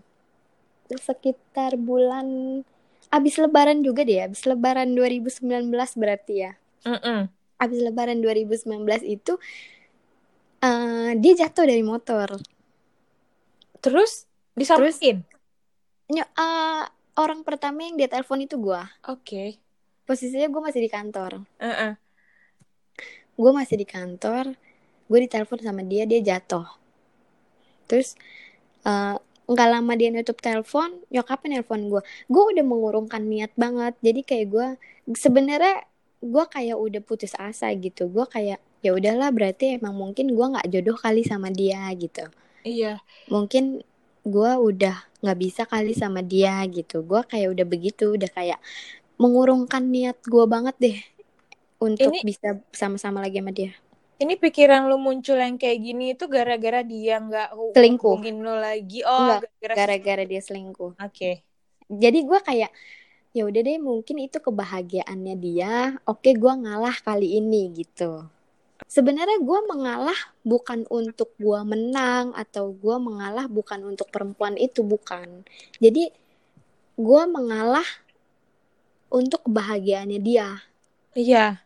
[SPEAKER 1] sekitar bulan abis lebaran juga deh abis lebaran 2019 berarti ya
[SPEAKER 2] Mm-mm.
[SPEAKER 1] abis lebaran 2019 itu eh dia jatuh dari motor
[SPEAKER 2] Terus disamperin.
[SPEAKER 1] Ny- eh, orang pertama yang dia telepon itu gue
[SPEAKER 2] Oke.
[SPEAKER 1] posisinya gue masih di kantor.
[SPEAKER 2] Heeh.
[SPEAKER 1] gue masih di kantor gue ditelepon sama dia dia jatuh. Terus eh, nggak lama dia nutup telepon nyokapnya nelpon gue gue udah mengurungkan niat banget. Jadi kayak gue sebenarnya gue kayak udah putus asa gitu. Gue kayak ya udahlah berarti emang mungkin gue nggak jodoh kali sama dia gitu
[SPEAKER 2] Iya.
[SPEAKER 1] mungkin gue udah nggak bisa kali sama dia gitu gue kayak udah begitu udah kayak mengurungkan niat gue banget deh untuk
[SPEAKER 2] Ini-
[SPEAKER 1] bisa sama-sama lagi sama dia
[SPEAKER 2] Ini pikiran lu muncul yang kayak gini itu gara-gara dia nggak
[SPEAKER 1] Selingkuh.
[SPEAKER 2] lu lagi. Oh, gara-gara.
[SPEAKER 1] gara-gara dia selingkuh
[SPEAKER 2] Oke.
[SPEAKER 1] jadi gue kayak ya udah deh mungkin itu kebahagiaannya dia oke gue ngalah kali ini gitu sebenarnya gue mengalah bukan untuk gue menang atau gue mengalah bukan untuk perempuan itu bukan. Jadi gue mengalah untuk kebahagiaannya dia.
[SPEAKER 2] Iya.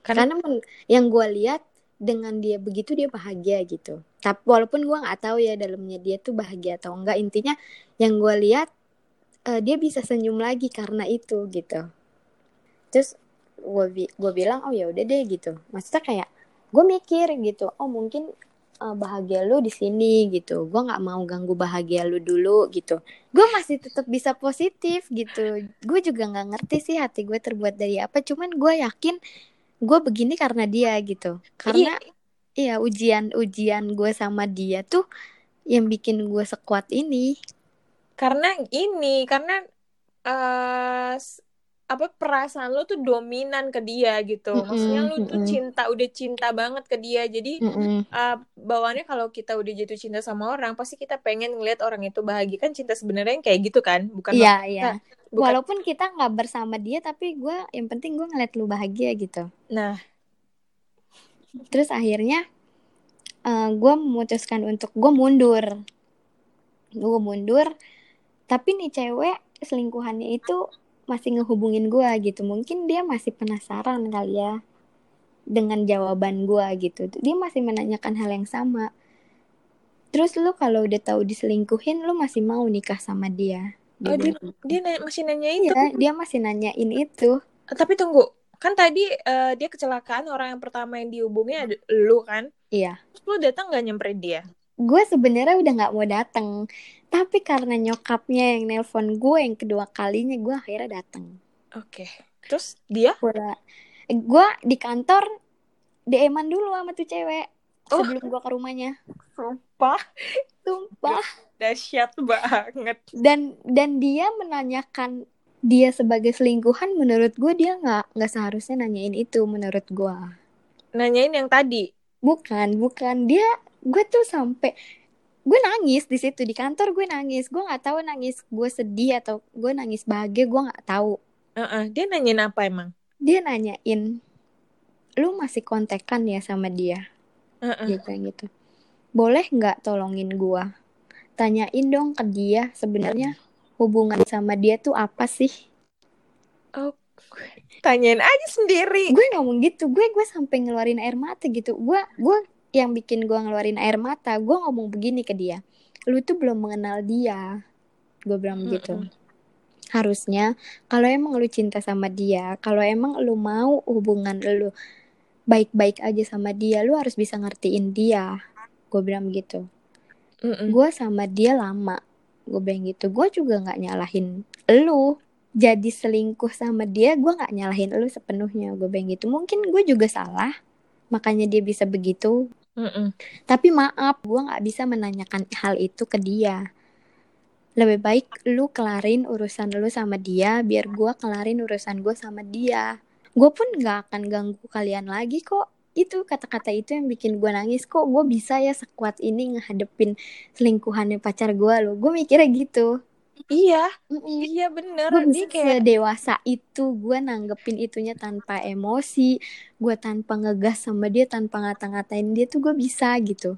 [SPEAKER 2] Karena-
[SPEAKER 1] karena men- yang gue lihat dengan dia begitu dia bahagia gitu. Tapi walaupun gue nggak tahu ya dalamnya dia tuh bahagia atau enggak intinya yang gue lihat eh, dia bisa senyum lagi karena itu gitu. Terus gue bi- gue bilang oh ya udah deh gitu. Maksudnya kayak gue mikir gitu oh mungkin eh, bahagia lu di sini gitu. Gue nggak mau ganggu bahagia lu dulu gitu. Gue masih tetap bisa positif gitu. Gue juga nggak ngerti sih hati gue terbuat dari apa cuman gue yakin gue begini karena dia gitu. Karena iya. ujian ujian gue sama dia tuh yang bikin gue sekuat ini.
[SPEAKER 2] Karena ini, karena s- apa perasaan lu tuh dominan ke dia gitu.
[SPEAKER 1] Mm-mm,
[SPEAKER 2] Maksudnya lu tuh
[SPEAKER 1] mm-mm.
[SPEAKER 2] cinta, udah cinta banget ke dia. Jadi eh, bawaannya kalau kita udah jatuh cinta sama orang, pasti kita pengen ngeliat orang itu bahagia kan cinta sebenarnya yang kayak gitu kan, bukan
[SPEAKER 1] iya iya
[SPEAKER 2] bukan-
[SPEAKER 1] walaupun kita nggak bersama dia tapi gue yang penting gue ngeliat lu bahagia gitu
[SPEAKER 2] Nah,
[SPEAKER 1] terus akhirnya gue memutuskan untuk gue mundur gue mundur tapi nih cewek selingkuhannya itu masih ngehubungin gue gitu mungkin dia masih penasaran kali ya dengan jawaban gue gitu dia masih menanyakan hal yang sama terus lu kalau udah tahu diselingkuhin lu masih mau nikah sama dia Dia
[SPEAKER 2] Oh, dia-
[SPEAKER 1] bilang gitu.
[SPEAKER 2] dia na- masih nanya itu.
[SPEAKER 1] Iya, dia masih nanyain itu
[SPEAKER 2] Tapi tunggu, kan tadi eh, dia kecelakaan orang yang pertama yang dihubungi ada lu kan?
[SPEAKER 1] iya
[SPEAKER 2] Terus lu datang nggak nyamperin dia?
[SPEAKER 1] Gue sebenarnya udah nggak mau datang tapi karena nyokapnya yang nelpon gue yang kedua kalinya gue akhirnya datang
[SPEAKER 2] Oke. Terus dia?
[SPEAKER 1] gue di kantor DM-an dulu sama tuh cewek
[SPEAKER 2] Oh.
[SPEAKER 1] sebelum gue ke rumahnya
[SPEAKER 2] Sumpah.
[SPEAKER 1] sumpah
[SPEAKER 2] Dahsyat banget.
[SPEAKER 1] dan dan dia menanyakan dia sebagai selingkuhan menurut gue dia nggak nggak seharusnya nanyain itu menurut gue
[SPEAKER 2] Nanyain yang tadi.
[SPEAKER 1] bukan bukan dia gue tuh sampai gue nangis di situ di kantor gue nangis. Gue nggak tahu nangis gue sedih atau gue nangis bahagia gue nggak tahu.
[SPEAKER 2] Uh-uh. Dia nanyain apa emang?
[SPEAKER 1] dia nanyain lu masih kontekan ya sama dia? Dia bilang gitu. Boleh nggak tolongin gua? Tanyain dong ke dia sebenarnya hubungan sama dia tuh apa sih?
[SPEAKER 2] Oh, tanyain aja sendiri.
[SPEAKER 1] gue ngomong gitu. Gue gue sampai ngeluarin air mata gitu. Gue gue yang bikin gue ngeluarin air mata gue ngomong begini ke dia lu tuh belum mengenal dia. Gue bilang begitu
[SPEAKER 2] Mm-mm.
[SPEAKER 1] harusnya kalau emang lu cinta sama dia kalau emang lu mau hubungan lu baik-baik aja sama dia lu harus bisa ngertiin dia. Gue bilang begitu
[SPEAKER 2] Mm-mm.
[SPEAKER 1] gue sama dia lama gue bilang gitu. Gue juga nggak nyalahin lu. Jadi selingkuh sama dia gue nggak nyalahin lu sepenuhnya gue bilang gitu. Mungkin gue juga salah makanya dia bisa begitu.
[SPEAKER 2] Mm-mm.
[SPEAKER 1] tapi maaf gue nggak bisa menanyakan hal itu ke dia. Lebih baik lu kelarin urusan lu sama dia biar gue kelarin urusan gue sama dia. Gue pun nggak akan ganggu kalian lagi kok. Itu kata-kata itu yang bikin gue nangis. Kok gue bisa ya sekuat ini ngehadepin selingkuhannya pacar gue lo gue mikirnya gitu
[SPEAKER 2] Iya,
[SPEAKER 1] Mm-mm.
[SPEAKER 2] iya bener.
[SPEAKER 1] gue bisa
[SPEAKER 2] kayak
[SPEAKER 1] sedewasa itu gue nanggepin itunya tanpa emosi gue tanpa ngegas sama dia tanpa ngata-ngatain dia tuh gue bisa gitu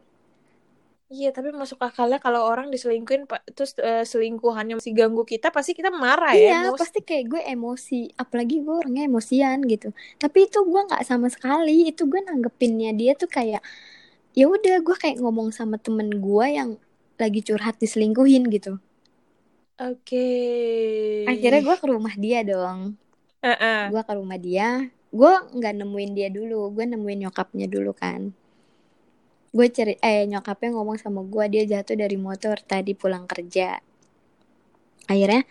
[SPEAKER 2] Iya, tapi masuk akalnya kalau orang diselingkuhin terus eh, selingkuhannya masih ganggu kita, pasti kita marah
[SPEAKER 1] iya
[SPEAKER 2] ya, emosi.
[SPEAKER 1] pasti kayak gue emosi apalagi gue orangnya emosian gitu tapi itu gue nggak sama sekali itu gue nanggepinnya dia tuh kayak ya udah gue kayak ngomong sama temen gue yang lagi curhat diselingkuhin gitu
[SPEAKER 2] Oke.
[SPEAKER 1] akhirnya gue ke rumah dia dong.
[SPEAKER 2] Heeh.
[SPEAKER 1] gue ke rumah dia. Gue nggak nemuin dia dulu gue nemuin nyokapnya dulu kan. Gue ceri eh nyokapnya ngomong sama gue dia jatuh dari motor tadi pulang kerja. Akhirnya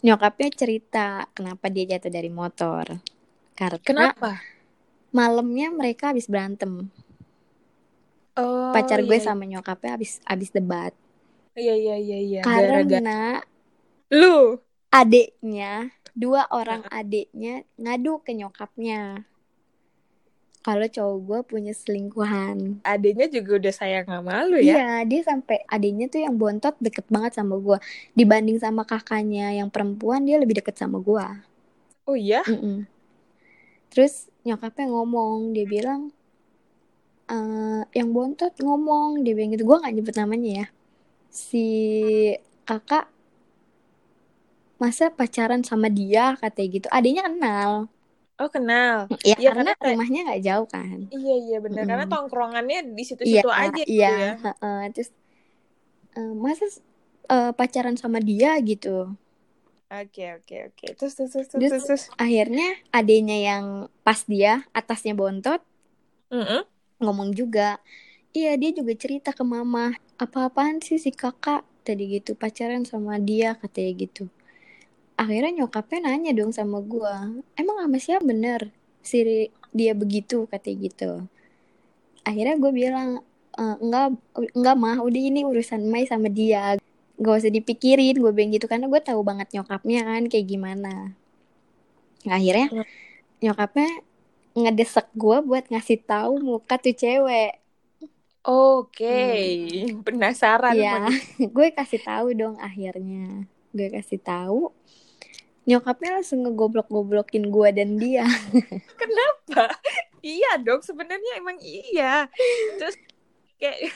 [SPEAKER 1] nyokapnya cerita kenapa dia jatuh dari motor. Karena
[SPEAKER 2] Kenapa?
[SPEAKER 1] malamnya mereka habis berantem.
[SPEAKER 2] Oh,
[SPEAKER 1] pacar gue
[SPEAKER 2] iya,
[SPEAKER 1] sama nyokapnya habis habis debat
[SPEAKER 2] iya iya iya iya. Gara-gara
[SPEAKER 1] karena
[SPEAKER 2] lu.
[SPEAKER 1] adiknya dua orang adiknya ngadu ke nyokapnya kalau cowok gue punya selingkuhan
[SPEAKER 2] Adanya juga udah sayang sama lu ya.
[SPEAKER 1] Iya, dia sampai adiknya tuh yang bontot deket banget sama gua. Dibanding sama kakaknya yang perempuan, dia lebih deket sama gua.
[SPEAKER 2] Oh iya?
[SPEAKER 1] Mm-mm. Terus nyokapnya ngomong, dia bilang, "Eh, yang bontot ngomong, dia bilang gitu. Gua nggak nyebut namanya ya. Si kakak masa pacaran sama dia katanya gitu. Adiknya kenal.
[SPEAKER 2] Oh kenal.
[SPEAKER 1] Ya,
[SPEAKER 2] Iya,
[SPEAKER 1] karena
[SPEAKER 2] karena
[SPEAKER 1] rumahnya nggak jauh kan.
[SPEAKER 2] Iya iya benar karena
[SPEAKER 1] Mm-mm.
[SPEAKER 2] tongkrongannya di
[SPEAKER 1] Iya,
[SPEAKER 2] situ-situ aja gitu
[SPEAKER 1] iya,
[SPEAKER 2] ya.
[SPEAKER 1] heeh. Terus eh, masa eh, pacaran sama dia gitu.
[SPEAKER 2] Oke oke oke. Terus terus terus terus.
[SPEAKER 1] Terus
[SPEAKER 2] terus.
[SPEAKER 1] akhirnya adenya yang pas dia atasnya bontot
[SPEAKER 2] Mm-mm.
[SPEAKER 1] ngomong juga. Iya dia juga cerita ke mama. Apa-apaan sih si kakak tadi gitu pacaran sama dia katanya gitu. Akhirnya nyokapnya nanya dong sama gua. Emang sama siapa bener si dia begitu katanya gitu. Akhirnya gue bilang "Eh, enggak enggak mah udah ini urusan Mai sama dia gak usah dipikirin gue bilang gitu karena gue tahu banget nyokapnya kan kayak gimana Nah, akhirnya
[SPEAKER 2] Hmm.
[SPEAKER 1] nyokapnya ngedesek gue buat ngasih tahu muka tuh cewek
[SPEAKER 2] Oke, penasaran
[SPEAKER 1] Iya, gue kasih tahu dong akhirnya gue kasih tahu nyokapnya langsung ngegoblok-goblokin gue dan dia
[SPEAKER 2] Kenapa? iya dong, sebenarnya emang iya. Terus kayak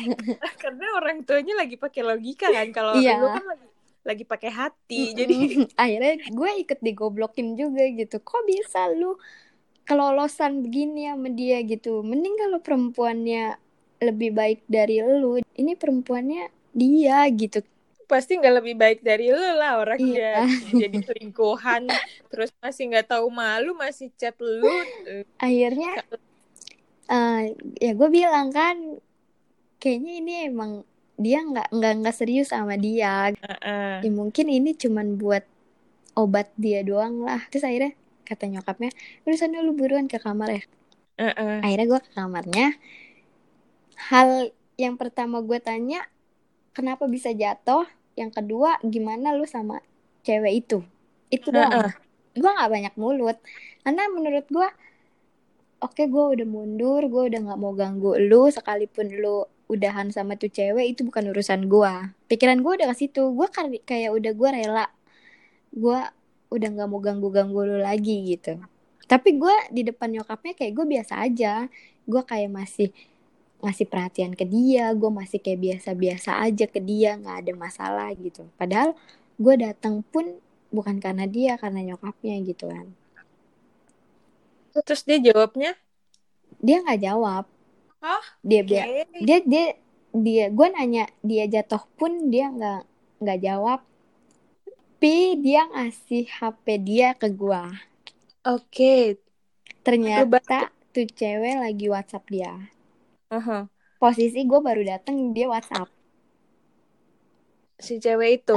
[SPEAKER 2] karena orang tuanya lagi pakai logika kan kalau
[SPEAKER 1] Iya.
[SPEAKER 2] lu kan lagi lagi pakai hati. Jadi
[SPEAKER 1] akhirnya gue ikut digoblokin juga gitu kok bisa lu kelolosan begini sama dia gitu mending kalau perempuannya lebih baik dari lu ini perempuannya dia gitu.
[SPEAKER 2] Pasti nggak lebih baik dari lu lah orang
[SPEAKER 1] Iya.
[SPEAKER 2] dia jadi selingkuhan terus masih nggak tahu malu masih chat lu.
[SPEAKER 1] Akhirnya eh, ya gue bilang kan kayaknya ini emang dia nggak nggak nggak serius sama dia.
[SPEAKER 2] Eh,
[SPEAKER 1] ya mungkin ini cuman buat obat dia doang lah. Terus akhirnya kata nyokapnya udah sana lu buruan ke kamar ya.
[SPEAKER 2] Eh, eh.
[SPEAKER 1] akhirnya gue ke kamarnya hal yang pertama gue tanya kenapa bisa jatuh? Yang kedua gimana lu sama cewek itu? Itu doang.
[SPEAKER 2] Heeh.
[SPEAKER 1] gue nggak banyak mulut. Karena menurut gue oke gue udah mundur gue udah nggak mau ganggu lu sekalipun lu udahan sama tuh cewek itu bukan urusan gue pikiran gue udah ke situ. Gue kayak udah gue rela. Gue udah nggak mau ganggu ganggu lu lagi gitu. Tapi gue di depan nyokapnya kayak gue biasa aja. Gue kayak masih ngasih perhatian ke dia gue masih kayak biasa-biasa aja ke dia nggak ada masalah gitu. Padahal gue datang pun bukan karena dia karena nyokapnya gitu kan.
[SPEAKER 2] Terus dia jawabnya?
[SPEAKER 1] Dia nggak jawab.
[SPEAKER 2] Hah?
[SPEAKER 1] dia
[SPEAKER 2] Okay.
[SPEAKER 1] dia dia dia gue nanya dia jatuh pun dia nggak nggak jawab. Tapi dia ngasih HP dia ke gue
[SPEAKER 2] Oke.
[SPEAKER 1] ternyata tuh cewek lagi WhatsApp dia
[SPEAKER 2] Aha.
[SPEAKER 1] posisi gue baru dateng dia WhatsApp
[SPEAKER 2] Si cewek itu.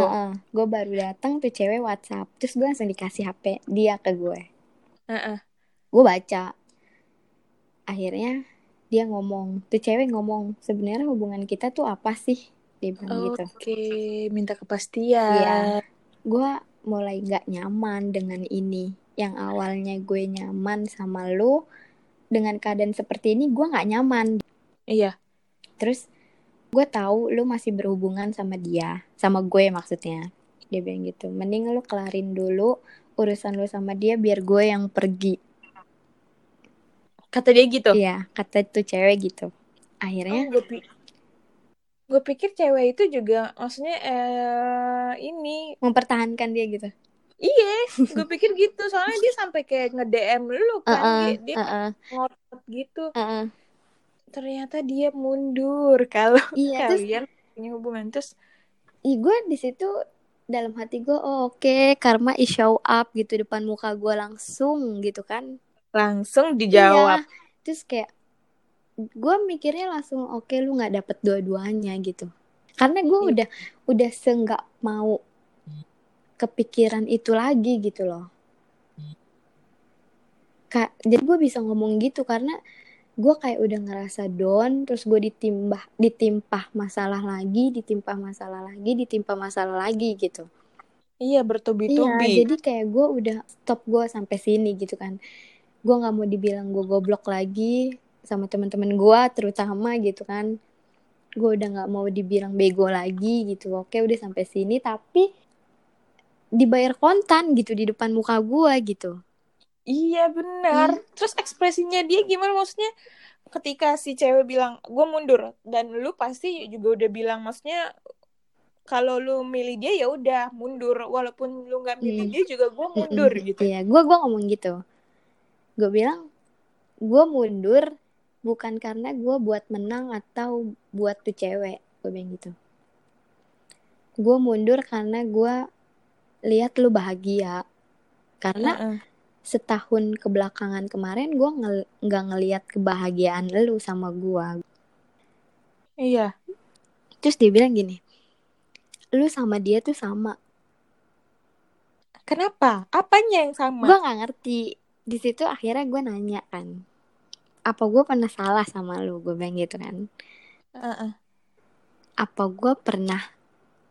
[SPEAKER 1] gue baru dateng tuh cewek WhatsApp terus gue langsung dikasih HP dia ke gue
[SPEAKER 2] Heeh.
[SPEAKER 1] gue baca akhirnya dia ngomong tuh cewek ngomong sebenarnya hubungan kita tuh apa sih dia bilang
[SPEAKER 2] Oke,
[SPEAKER 1] gitu
[SPEAKER 2] minta kepastian.
[SPEAKER 1] Iya. gue mulai nggak nyaman dengan ini yang awalnya gue nyaman sama lu dengan keadaan seperti ini gue nggak nyaman
[SPEAKER 2] Iya.
[SPEAKER 1] terus gue tahu lu masih berhubungan sama dia sama gue maksudnya. Dia bilang gitu mending lu kelarin dulu urusan lu sama dia biar gue yang pergi.
[SPEAKER 2] Kata dia gitu.
[SPEAKER 1] iya kata tuh cewek gitu. Akhirnya
[SPEAKER 2] gue pi gue pikir cewek itu juga maksudnya eh ini.
[SPEAKER 1] Mempertahankan dia gitu.
[SPEAKER 2] Iya gue pikir gitu. Soalnya dia sampai kayak nge DM lu kan
[SPEAKER 1] Uh-uh,
[SPEAKER 2] dia, dia
[SPEAKER 1] uh-uh,
[SPEAKER 2] ngotot gitu.
[SPEAKER 1] Uh-uh.
[SPEAKER 2] Ternyata dia mundur kalau
[SPEAKER 1] iya terus
[SPEAKER 2] kalian punya hubungan terus
[SPEAKER 1] i gue di situ dalam hati gue oh, oke karma is show up gitu depan muka gue langsung gitu kan
[SPEAKER 2] langsung dijawab
[SPEAKER 1] Iya. terus kayak gue mikirnya langsung oke lu nggak dapet dua-duanya gitu karena gue
[SPEAKER 2] Iya.
[SPEAKER 1] udah udah seenggak mau kepikiran itu lagi gitu loh kak jadi gue bisa ngomong gitu karena gue kayak udah ngerasa down terus gue ditimbah ditimpah masalah lagi ditimpah masalah lagi ditimpah masalah lagi gitu
[SPEAKER 2] iya
[SPEAKER 1] Iya,
[SPEAKER 2] bertubi-tubi
[SPEAKER 1] jadi kayak gue udah stop gue sampai sini gitu kan. Gue nggak mau dibilang gue goblok lagi sama teman-teman gue, terutama gitu kan. Gue udah nggak mau dibilang bego lagi gitu. Oke, udah sampai sini, tapi dibayar kontan gitu di depan muka gue gitu.
[SPEAKER 2] Iya benar terus ekspresinya dia gimana maksudnya ketika si cewek bilang gue mundur dan lu pasti juga udah bilang maksudnya kalau lu milih dia ya udah mundur walaupun lu nggak milih
[SPEAKER 1] Hmm.
[SPEAKER 2] dia juga gue mundur
[SPEAKER 1] Mm-mm.
[SPEAKER 2] gitu
[SPEAKER 1] Iya, gue gua ngomong gitu. Gue bilang gue mundur bukan karena gue buat menang atau buat tuh cewek. Gue bilang gitu. Gue mundur karena gue lihat lu bahagia. Karena
[SPEAKER 2] Heeh.
[SPEAKER 1] Setahun kebelakangan kemarin gue ngel- nggak ngelihat kebahagiaan lu sama gue.
[SPEAKER 2] iya
[SPEAKER 1] Terus dia bilang gini, lu sama dia tuh sama.
[SPEAKER 2] kenapa apanya yang sama
[SPEAKER 1] Gue nggak ngerti. Di situ akhirnya gue nanya kan, apa gue pernah salah sama lu? Gue bilang gitu kan.
[SPEAKER 2] Heeh.
[SPEAKER 1] Apa gue pernah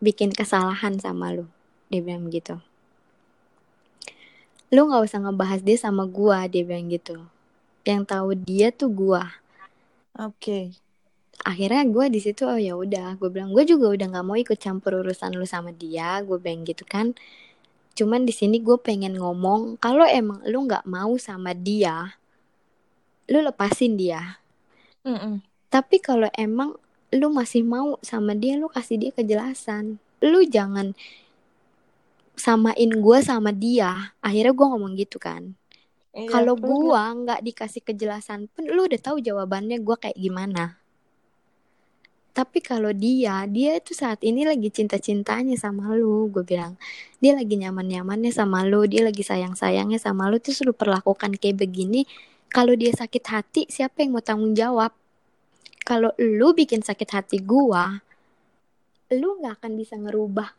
[SPEAKER 1] bikin kesalahan sama lu? Dia bilang gitu. Lu nggak usah ngebahas dia sama gue, dia bilang gitu. Yang tahu dia tuh gue.
[SPEAKER 2] oke
[SPEAKER 1] akhirnya gue di situ oh ya udah gue bilang gue juga udah nggak mau ikut campur urusan lu sama dia gue bilang gitu kan cuman di sini gue pengen ngomong kalau emang lu nggak mau sama dia lu lepasin dia
[SPEAKER 2] Mm-mm.
[SPEAKER 1] tapi kalau emang lu masih mau sama dia lu kasih dia kejelasan lu jangan samain gue sama dia akhirnya gue ngomong gitu kan
[SPEAKER 2] Iya,
[SPEAKER 1] kalau gua nggak dikasih kejelasan pun lu udah tahu jawabannya gua kayak gimana. Tapi kalau dia, dia itu saat ini lagi cinta-cintanya sama lu, gue bilang. Dia lagi nyaman-nyamannya sama lu, dia lagi sayang-sayangnya sama lu, terus lu perlakukan kayak begini. Kalau dia sakit hati, siapa yang mau tanggung jawab? Kalau lu bikin sakit hati gua, lu nggak akan bisa ngerubah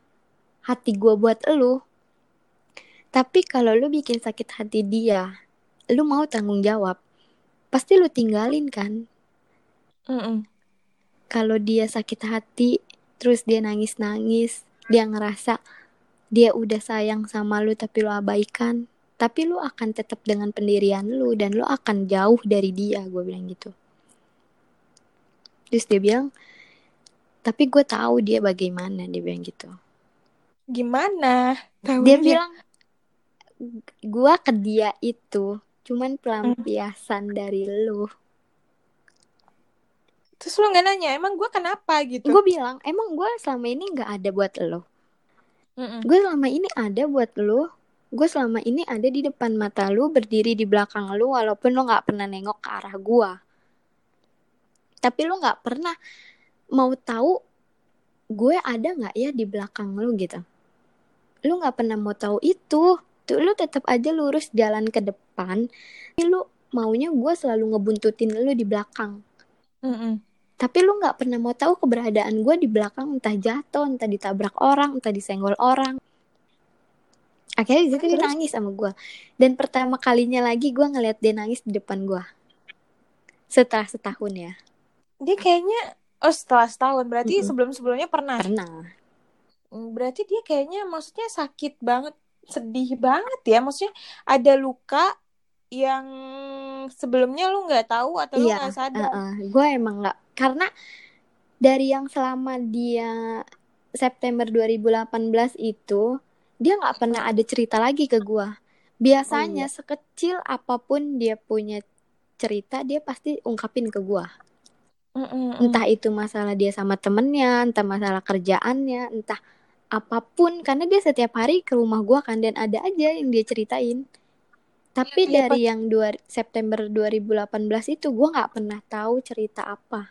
[SPEAKER 1] hati gua buat lu. Tapi kalau lu bikin sakit hati dia, lu mau tanggung jawab, pasti lu tinggalin kan?
[SPEAKER 2] Mm-mm.
[SPEAKER 1] Kalau dia sakit hati, terus dia nangis-nangis, dia ngerasa dia udah sayang sama lu tapi lu abaikan, tapi lu akan tetap dengan pendirian lu dan lu akan jauh dari dia gue bilang gitu terus dia bilang tapi gue tahu dia bagaimana dia bilang gitu
[SPEAKER 2] Gimana? Tahunya?
[SPEAKER 1] dia bilang gue ke dia itu cuman pelampiasan dari lu
[SPEAKER 2] Terus lu nggak nanya, emang gue kenapa gitu?
[SPEAKER 1] gue bilang emang gue selama ini nggak ada buat lo
[SPEAKER 2] Mm-mm.
[SPEAKER 1] gue selama ini ada buat lu gue selama ini ada di depan mata lu berdiri di belakang lu walaupun lu nggak pernah nengok ke arah gue tapi lu nggak pernah mau tahu gue ada nggak ya di belakang lu gitu lu nggak pernah mau tahu itu. Tuh lu tetap aja lurus jalan ke depan. Tapi lu maunya gue selalu ngebuntutin lu di belakang.
[SPEAKER 2] Mm-mm.
[SPEAKER 1] tapi lu nggak pernah mau tahu keberadaan gue di belakang entah jatuh entah ditabrak orang entah disenggol orang. Akhirnya di situ dia nangis sama gue dan pertama kalinya lagi gue ngeliat dia nangis di depan gue setelah setahun ya.
[SPEAKER 2] Dia kayaknya, oh setelah setahun, berarti
[SPEAKER 1] Mm-mm.
[SPEAKER 2] sebelum-sebelumnya pernah.
[SPEAKER 1] pernah.
[SPEAKER 2] Hmm, Berarti dia kayaknya maksudnya sakit banget, sedih banget ya. Maksudnya ada luka yang sebelumnya lu nggak tahu atau lu
[SPEAKER 1] Iya,
[SPEAKER 2] nggak sadar.
[SPEAKER 1] gue emang nggak karena dari yang selama dia September 2018 itu dia nggak pernah ada cerita lagi ke gue. Biasanya sekecil apa pun dia punya cerita dia pasti ungkapin ke gue.
[SPEAKER 2] Mm-mm.
[SPEAKER 1] Entah itu masalah dia sama temennya, entah masalah kerjaannya, entah apa pun. Karena dia setiap hari ke rumah gue kan dan ada aja yang dia ceritain. Tapi
[SPEAKER 2] Iya,
[SPEAKER 1] dari yang dua, September 2018 itu gue nggak pernah tahu cerita apa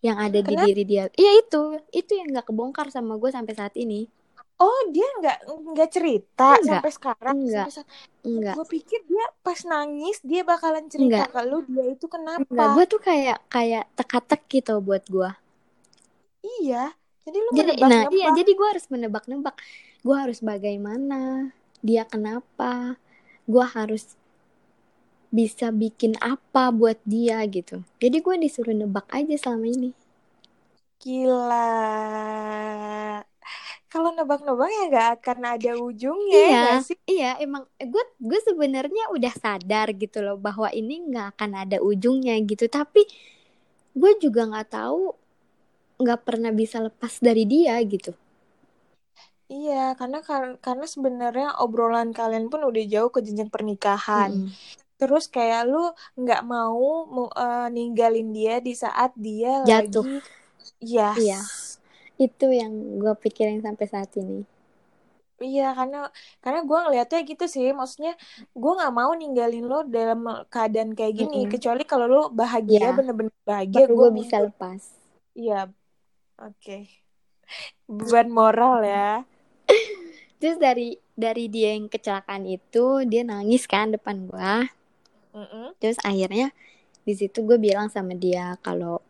[SPEAKER 1] yang ada di
[SPEAKER 2] Kenapa?
[SPEAKER 1] diri dia. Iya itu, itu yang nggak kebongkar sama gue sampai saat ini.
[SPEAKER 2] Oh dia nggak nggak cerita
[SPEAKER 1] Enggak.
[SPEAKER 2] sampai sekarang.
[SPEAKER 1] Enggak.
[SPEAKER 2] Sampai saat-
[SPEAKER 1] Enggak,
[SPEAKER 2] Gue pikir dia pas nangis dia bakalan cerita
[SPEAKER 1] Enggak.
[SPEAKER 2] ke lu dia itu kenapa.
[SPEAKER 1] enggak. Gue tuh kayak kayak teka-teki tuh buat gue.
[SPEAKER 2] Iya. Jadi lu
[SPEAKER 1] Jadi, nah
[SPEAKER 2] menebak-nebak.
[SPEAKER 1] iya, jadi gue harus menebak-nebak. Gue harus bagaimana, dia kenapa, gue harus bisa bikin apa buat dia gitu. Jadi gue disuruh nebak aja selama ini.
[SPEAKER 2] Gila. Kalau nebak-nebak ya nggak akan ada ujungnya ya
[SPEAKER 1] Iya,
[SPEAKER 2] sih?
[SPEAKER 1] iya emang gue gue sebenarnya udah sadar gitu loh bahwa ini nggak akan ada ujungnya gitu. Tapi gue juga nggak tahu nggak pernah bisa lepas dari dia gitu.
[SPEAKER 2] Iya, karena kar- karena sebenarnya obrolan kalian pun udah jauh ke jenjang pernikahan.
[SPEAKER 1] Mm-mm.
[SPEAKER 2] Terus kayak lu nggak mau eh, ninggalin dia di saat dia
[SPEAKER 1] Jatuh.
[SPEAKER 2] lagi Yes.
[SPEAKER 1] Iya. Itu yang gue pikirin sampai saat ini.
[SPEAKER 2] Iya, karena karena gue ngeliatnya gitu sih, maksudnya gue nggak mau ninggalin lo dalam keadaan kayak gini,
[SPEAKER 1] Mm-mm.
[SPEAKER 2] kecuali kalau lo bahagia,
[SPEAKER 1] Iya.
[SPEAKER 2] bener-bener bahagia,
[SPEAKER 1] Baru
[SPEAKER 2] gue
[SPEAKER 1] gue bisa lepas.
[SPEAKER 2] Iya, oke. Beban moral ya.
[SPEAKER 1] Terus dari dari dia yang kecelakaan itu dia nangis kan depan gua.
[SPEAKER 2] Mm-mm.
[SPEAKER 1] Terus akhirnya di situ gue bilang sama dia kalau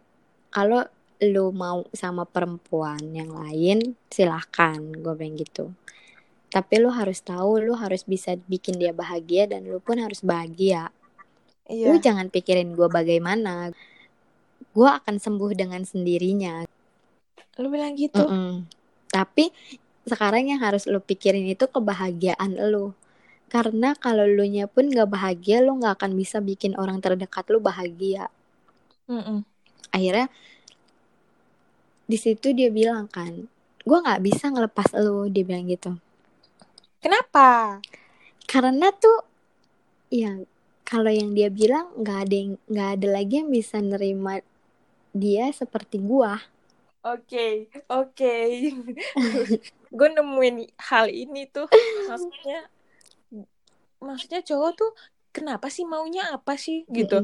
[SPEAKER 1] kalau lu mau sama perempuan yang lain silahkan gue bilang gitu. Tapi lu harus tahu lu harus bisa bikin dia bahagia dan lu pun harus bahagia. Lu
[SPEAKER 2] Iya.
[SPEAKER 1] jangan pikirin gue bagaimana. Gue akan sembuh dengan sendirinya.
[SPEAKER 2] Lu bilang gitu.
[SPEAKER 1] Mm-mm. Tapi sekarang yang harus lu pikirin itu kebahagiaan lu. Karena kalau lu nya pun gak bahagia, lu gak akan bisa bikin orang terdekat lu bahagia.
[SPEAKER 2] Mm-mm.
[SPEAKER 1] Akhirnya di situ dia bilang kan, gue nggak bisa ngelepas lu, dia bilang gitu.
[SPEAKER 2] Kenapa?
[SPEAKER 1] Karena tuh, ya kalau yang dia bilang nggak ada nggak ada lagi yang bisa nerima dia seperti gua.
[SPEAKER 2] Oke, oke. Gue nemuin hal ini tuh, maksudnya, maksudnya cowok tuh kenapa sih maunya apa sih gitu?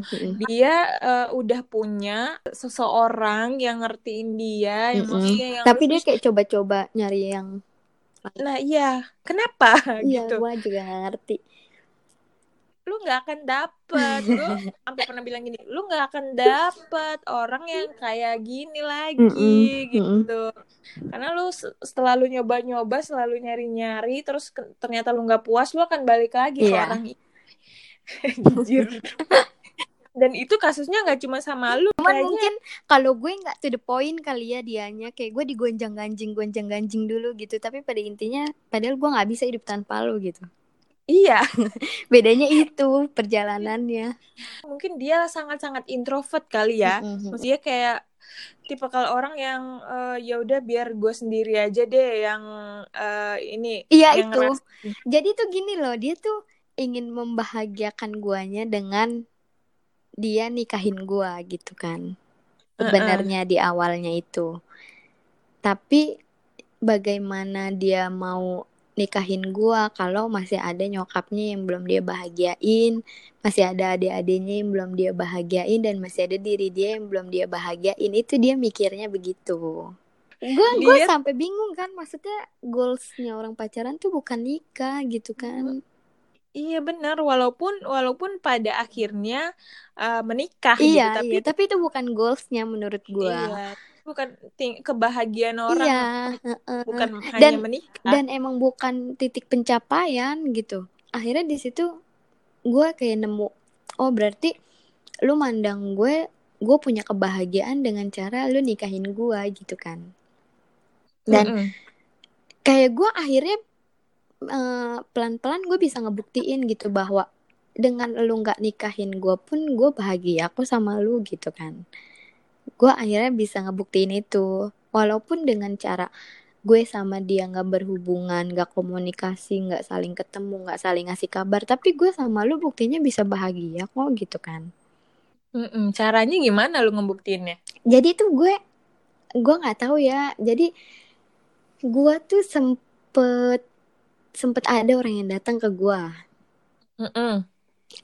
[SPEAKER 2] Dia eh, udah punya seseorang yang ngertiin dia, yang
[SPEAKER 1] Mm-mm.
[SPEAKER 2] maksudnya yang
[SPEAKER 1] Tapi dia kayak coba-coba nyari yang,
[SPEAKER 2] nah iya, kenapa
[SPEAKER 1] iya
[SPEAKER 2] gitu?
[SPEAKER 1] gua juga ngerti.
[SPEAKER 2] Lu nggak akan dapet gue sampai pernah bilang gini lu nggak akan dapet orang yang kayak gini lagi
[SPEAKER 1] Mm-mm,
[SPEAKER 2] gitu karena lu se- setelah lu nyoba-nyoba selalu nyari-nyari terus ke- ternyata lu nggak puas lu akan balik lagi ke
[SPEAKER 1] Iya.
[SPEAKER 2] orang dan itu kasusnya nggak cuma sama lu
[SPEAKER 1] Cuman
[SPEAKER 2] kayaknya
[SPEAKER 1] mungkin kalau gue nggak to the point kali ya dianya kayak gue digonjang ganjing gonjang ganjing dulu gitu. Tapi pada intinya padahal gue nggak bisa hidup tanpa lu gitu.
[SPEAKER 2] Iya,
[SPEAKER 1] bedanya itu perjalanannya
[SPEAKER 2] mungkin dia sangat-sangat introvert kali ya. Maksudnya kayak tipe kalau orang yang eh, ya udah biar gue sendiri aja deh yang eh, ini
[SPEAKER 1] Iya
[SPEAKER 2] yang
[SPEAKER 1] itu.
[SPEAKER 2] ngeras-
[SPEAKER 1] Jadi tuh gini loh, dia tuh ingin membahagiakan guanya dengan dia nikahin gua gitu kan. Sebenarnya di awalnya itu. Tapi bagaimana dia mau nikahin gua kalau masih ada nyokapnya yang belum dia bahagiain, masih ada adik-adiknya yang belum dia bahagiain dan masih ada diri dia yang belum dia bahagiain. Itu dia mikirnya begitu. Gue gue
[SPEAKER 2] Dia-
[SPEAKER 1] sampai bingung kan, maksudnya goalsnya orang pacaran tuh bukan nikah gitu kan.
[SPEAKER 2] Iya benar, walaupun walaupun pada akhirnya eh, menikah
[SPEAKER 1] Iya,
[SPEAKER 2] gitu, tapi
[SPEAKER 1] iya, tapi itu bukan goalsnya menurut gua.
[SPEAKER 2] iya, bukan ting- kebahagiaan orang,
[SPEAKER 1] Iya, heeh.
[SPEAKER 2] bukan hanya
[SPEAKER 1] Dan-
[SPEAKER 2] menikah.
[SPEAKER 1] dan emang bukan titik pencapaian gitu. Akhirnya di situ gua kayak nemu, oh berarti lu mandang gue, gue punya kebahagiaan dengan cara lu nikahin gua gitu kan. Dan
[SPEAKER 2] Mm-mm.
[SPEAKER 1] kayak gue akhirnya eh, pelan-pelan gue bisa ngebuktiin gitu bahwa dengan lu nggak nikahin gue pun gue bahagia aku sama lu gitu kan gue akhirnya bisa ngebuktiin itu walaupun dengan cara gue sama dia nggak berhubungan nggak komunikasi nggak saling ketemu nggak saling ngasih kabar tapi gue sama lu buktinya bisa bahagia kok gitu kan
[SPEAKER 2] Mm-mm. Caranya gimana lu ngebuktiinnya?
[SPEAKER 1] jadi tuh gue gue nggak tahu ya jadi gue tuh sempet sempet ada orang yang datang ke gue
[SPEAKER 2] Mm-mm.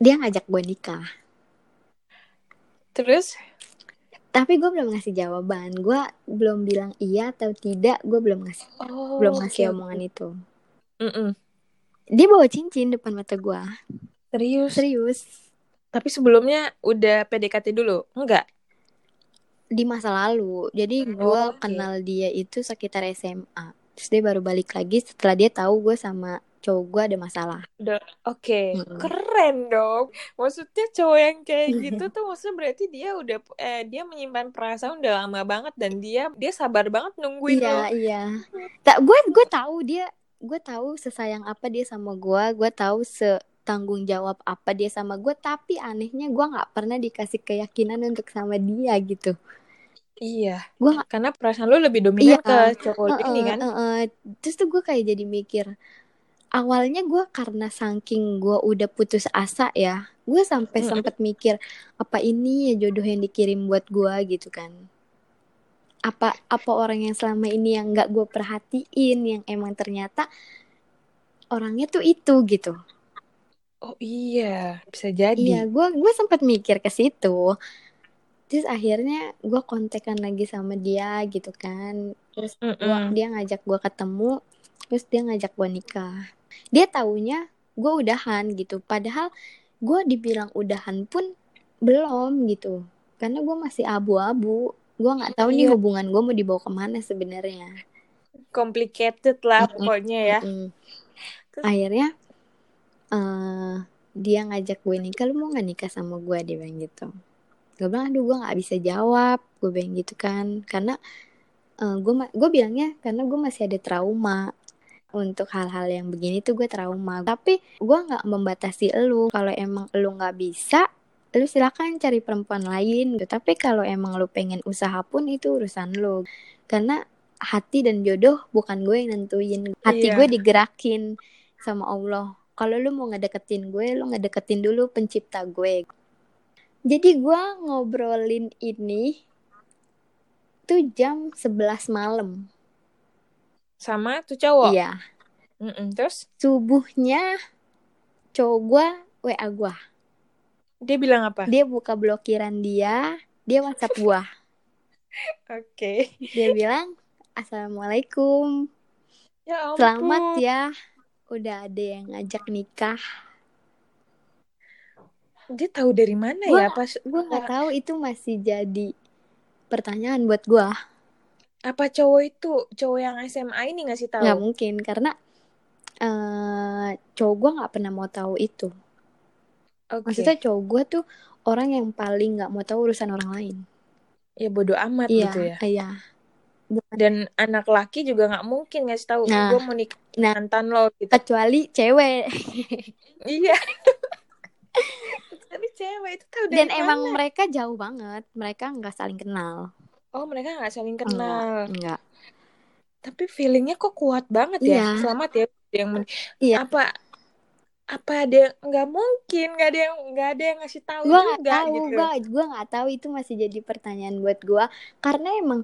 [SPEAKER 1] dia ngajak gue nikah
[SPEAKER 2] Terus,
[SPEAKER 1] tapi gue belum ngasih jawaban gue belum bilang iya atau tidak gue belum ngasih
[SPEAKER 2] oh,
[SPEAKER 1] belum ngasih omongan itu
[SPEAKER 2] Mm-mm.
[SPEAKER 1] dia bawa cincin depan mata gue
[SPEAKER 2] Serius?
[SPEAKER 1] serius
[SPEAKER 2] Tapi sebelumnya udah PDKT dulu? Enggak?
[SPEAKER 1] di masa lalu jadi gue
[SPEAKER 2] Oh, oke.
[SPEAKER 1] kenal dia itu sekitar SMA terus dia baru balik lagi setelah dia tahu gue sama cowok gue ada masalah
[SPEAKER 2] oke,
[SPEAKER 1] Mm-mm.
[SPEAKER 2] keren dong. Maksudnya cowok yang kayak gitu tuh maksudnya berarti dia udah eh, dia menyimpan perasaan udah lama banget dan dia dia sabar banget nungguin
[SPEAKER 1] iya
[SPEAKER 2] lo.
[SPEAKER 1] iya tak gue gue tahu dia gue tahu sesayang apa dia sama gue gue tahu setanggung jawab apa dia sama gue tapi anehnya gue nggak pernah dikasih keyakinan untuk sama dia gitu
[SPEAKER 2] Iya,
[SPEAKER 1] gue nggak
[SPEAKER 2] karena perasaan lu lebih dominan
[SPEAKER 1] Iya.
[SPEAKER 2] ke cowok ini
[SPEAKER 1] Heeh,
[SPEAKER 2] kan.
[SPEAKER 1] heeh. terus tuh gue kayak jadi mikir awalnya gue karena saking gue udah putus asa ya gue sampai
[SPEAKER 2] Mm-mm.
[SPEAKER 1] sempet mikir apa ini ya jodoh yang dikirim buat gue gitu kan. Apa apa orang yang selama ini yang nggak gue perhatiin yang emang ternyata orangnya tuh itu gitu.
[SPEAKER 2] Oh iya, bisa jadi.
[SPEAKER 1] iya gue gue sempet mikir ke situ. Terus akhirnya gue kontekan lagi sama dia gitu kan. Terus gua,
[SPEAKER 2] Mm-mm.
[SPEAKER 1] dia ngajak gue ketemu terus dia ngajak gue nikah. Dia taunya gue udahan gitu. Padahal gue dibilang udahan pun belum gitu. Karena gue masih abu-abu. Gue nggak tahu nih
[SPEAKER 2] Iya.
[SPEAKER 1] hubungan gue mau dibawa ke mana sebenarnya.
[SPEAKER 2] Complicated lah pokoknya ya. Terus-
[SPEAKER 1] akhirnya eh dia ngajak gue nikah. Lu mau nggak nikah sama gue dia bilang gitu. Gue bilang aduh gue nggak bisa jawab. Gue bilang gitu kan. Karena eh, gue ma- gue bilangnya karena gue masih ada trauma untuk hal-hal yang begini tuh gue trauma. Tapi gue nggak membatasi elu. Kalau emang elu nggak bisa lu silakan cari perempuan lain gitu. tapi kalau emang lu pengen usaha pun itu urusan lu. Karena hati dan jodoh bukan gue yang nentuin. Hati
[SPEAKER 2] Iya.
[SPEAKER 1] gue digerakin sama Allah. Kalau lu mau ngedeketin gue lu ngedeketin dulu pencipta gue. Jadi gue ngobrolin ini tuh jam 11 malam
[SPEAKER 2] Sama tuh cowok.
[SPEAKER 1] iya
[SPEAKER 2] Mm-mm. Terus
[SPEAKER 1] subuhnya cowok gue WA gue
[SPEAKER 2] dia bilang apa?
[SPEAKER 1] dia buka blokiran dia dia WhatsApp gue
[SPEAKER 2] Oke.
[SPEAKER 1] dia bilang assalamualaikum
[SPEAKER 2] Ya ampun.
[SPEAKER 1] selamat ya udah ada yang ngajak nikah
[SPEAKER 2] Dia tahu dari mana
[SPEAKER 1] Gua-
[SPEAKER 2] ya pas
[SPEAKER 1] gue nggak tahu itu masih jadi pertanyaan buat gue
[SPEAKER 2] apa cowok itu cowok yang SMA ini ngasih tahu?
[SPEAKER 1] nggak mungkin karena eh cowok gue nggak pernah mau tahu itu
[SPEAKER 2] Oke.
[SPEAKER 1] maksudnya cowok gue tuh orang yang paling nggak mau tahu urusan orang lain
[SPEAKER 2] ya bodoh amat
[SPEAKER 1] iya
[SPEAKER 2] gitu ya.
[SPEAKER 1] iya
[SPEAKER 2] dan anak laki juga nggak mungkin ngasih tahu
[SPEAKER 1] Nah,
[SPEAKER 2] gue mau nikah
[SPEAKER 1] nah.
[SPEAKER 2] mantan lo gitu
[SPEAKER 1] kecuali cewek
[SPEAKER 2] iya tapi cewek itu tahu dari
[SPEAKER 1] dan emang
[SPEAKER 2] mana?
[SPEAKER 1] mereka jauh banget mereka nggak saling kenal
[SPEAKER 2] oh mereka nggak saling
[SPEAKER 1] enggak
[SPEAKER 2] kenal.
[SPEAKER 1] enggak.
[SPEAKER 2] Tapi feelingnya kok kuat banget ya.
[SPEAKER 1] Iya.
[SPEAKER 2] selamat ya yang men-
[SPEAKER 1] Iya.
[SPEAKER 2] apa apa ada nggak mungkin nggak ada yang nggak ada yang ngasih tahu
[SPEAKER 1] gue nggak
[SPEAKER 2] juga
[SPEAKER 1] tahu
[SPEAKER 2] gitu.
[SPEAKER 1] gue gue nggak tahu itu masih jadi pertanyaan buat gue karena emang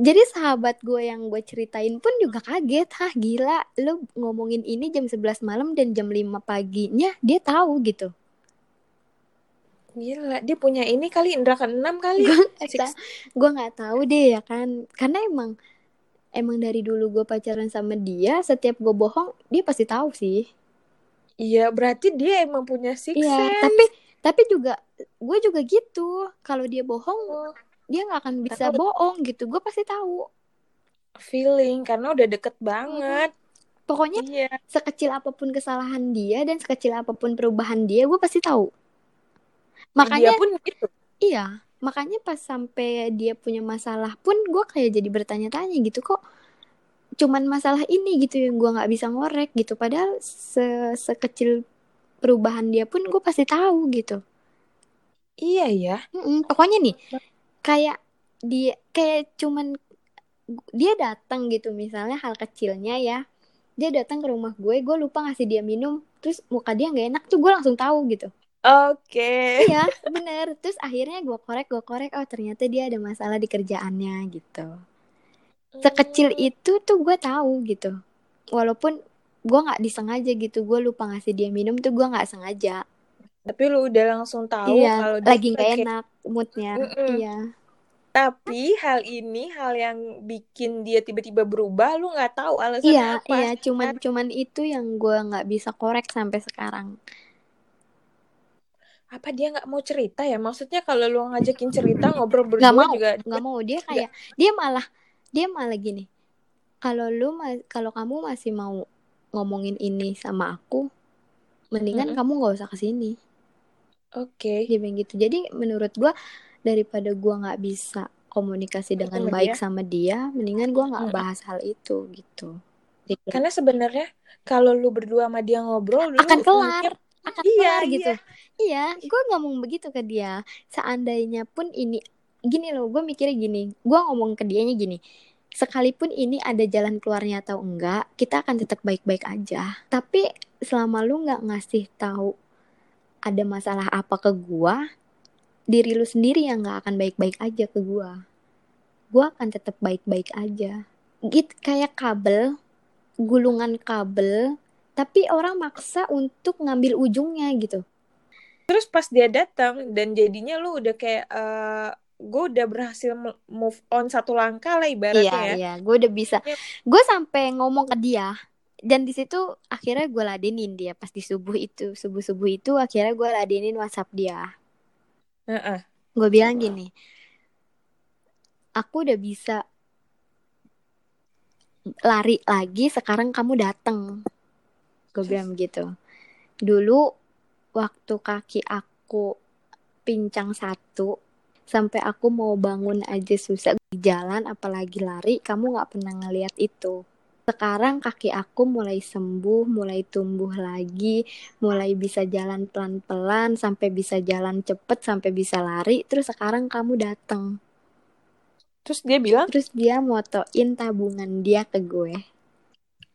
[SPEAKER 1] jadi sahabat gue yang gue ceritain pun juga kaget. Hah gila lu ngomongin ini jam 11 malam dan jam 5 paginya dia tahu gitu
[SPEAKER 2] gila dia punya ini kali indra keenam kali.
[SPEAKER 1] Gue nggak tahu deh ya kan. Karena emang emang dari dulu gue pacaran sama dia setiap gue bohong dia pasti tahu sih.
[SPEAKER 2] Iya berarti dia emang punya six
[SPEAKER 1] iya
[SPEAKER 2] sense.
[SPEAKER 1] tapi tapi juga gue juga gitu. Kalau dia bohong
[SPEAKER 2] Oh,
[SPEAKER 1] dia nggak akan bisa
[SPEAKER 2] Tahu.
[SPEAKER 1] bohong gitu gue pasti tahu.
[SPEAKER 2] Feeling karena udah deket banget.
[SPEAKER 1] Pokoknya
[SPEAKER 2] iya.
[SPEAKER 1] sekecil apa pun kesalahan dia dan sekecil apa pun perubahan dia gue pasti tahu makanya
[SPEAKER 2] dia pun gitu.
[SPEAKER 1] iya makanya pas sampai dia punya masalah pun gue kayak jadi bertanya-tanya gitu kok cuman masalah ini gitu yang gue nggak bisa ngorek gitu? Padahal se sekecil perubahan dia pun gue pasti tahu gitu.
[SPEAKER 2] Iya ya
[SPEAKER 1] Mm-mm, pokoknya nih kayak dia kayak cuman dia datang gitu misalnya hal kecilnya ya. Dia datang ke rumah gue gue lupa ngasih dia minum terus muka dia nggak enak tuh gue langsung tahu gitu
[SPEAKER 2] oke.
[SPEAKER 1] Iya bener. Terus akhirnya gue korek gue korek. Oh ternyata dia ada masalah di kerjaannya gitu. Sekecil
[SPEAKER 2] Hmm.
[SPEAKER 1] itu tuh gue tahu gitu. Walaupun gue nggak disengaja gitu. Gue lupa ngasih dia minum tuh gue nggak sengaja.
[SPEAKER 2] Tapi lu udah langsung tahu
[SPEAKER 1] iya
[SPEAKER 2] kalau dia
[SPEAKER 1] lagi nggak enak moodnya.
[SPEAKER 2] Mm-mm.
[SPEAKER 1] iya.
[SPEAKER 2] Tapi hal ini hal yang bikin dia tiba-tiba berubah lu nggak tahu alasannya
[SPEAKER 1] iya
[SPEAKER 2] apa.
[SPEAKER 1] iya. Cuman cuman itu yang gue nggak bisa korek sampai sekarang
[SPEAKER 2] apa dia nggak mau cerita ya? Maksudnya kalau lu ngajakin cerita ngobrol berdua
[SPEAKER 1] nggak mau
[SPEAKER 2] juga
[SPEAKER 1] nggak mau. Dia kayak dia malah dia malah gini. Kalau lu kalau kamu masih mau ngomongin ini sama aku mendingan
[SPEAKER 2] Mm-mm.
[SPEAKER 1] kamu nggak usah ke sini
[SPEAKER 2] oke.
[SPEAKER 1] Dia bilang gitu. Jadi menurut gua daripada gua nggak bisa komunikasi dengan
[SPEAKER 2] Sama
[SPEAKER 1] baik
[SPEAKER 2] dia.
[SPEAKER 1] sama dia mendingan gua nggak bahas hal itu gitu.
[SPEAKER 2] Karena sebenarnya kalau lu berdua sama dia ngobrol lu
[SPEAKER 1] akan kelar.
[SPEAKER 2] mikir,
[SPEAKER 1] akan
[SPEAKER 2] Iya,
[SPEAKER 1] kelar
[SPEAKER 2] iya.
[SPEAKER 1] gitu. Iya gue ngomong begitu ke dia. Seandainya pun ini gini loh gue mikirnya gini. Gue ngomong ke dianya gini sekalipun ini ada jalan keluarnya atau enggak kita akan tetap baik-baik aja. Tapi selama lu nggak ngasih tahu ada masalah apa ke gua diri lu sendiri yang nggak akan baik-baik aja ke gua. Gua akan tetap baik-baik aja. Gitu kayak kabel gulungan kabel tapi orang maksa untuk ngambil ujungnya gitu.
[SPEAKER 2] Terus pas dia datang dan jadinya lu udah kayak eh gue udah berhasil mo- move on satu langkah lah ibaratnya
[SPEAKER 1] iya
[SPEAKER 2] ya.
[SPEAKER 1] iya gue udah bisa.
[SPEAKER 2] Iya.
[SPEAKER 1] gue sampai ngomong ke dia dan di situ akhirnya gue ladenin dia. Pas di subuh itu subuh subuh itu akhirnya gue ladenin WhatsApp dia.
[SPEAKER 2] Heeh.
[SPEAKER 1] gue bilang gini aku udah bisa lari lagi sekarang kamu datang gue bilang gitu. Dulu waktu kaki aku pincang satu sampai aku mau bangun aja susah di jalan apalagi lari kamu nggak pernah ngeliat itu. Sekarang kaki aku mulai sembuh mulai tumbuh lagi mulai bisa jalan pelan-pelan sampai bisa jalan cepet sampai bisa lari terus sekarang kamu datang
[SPEAKER 2] terus dia bilang?
[SPEAKER 1] Terus dia motoin tabungan dia ke gue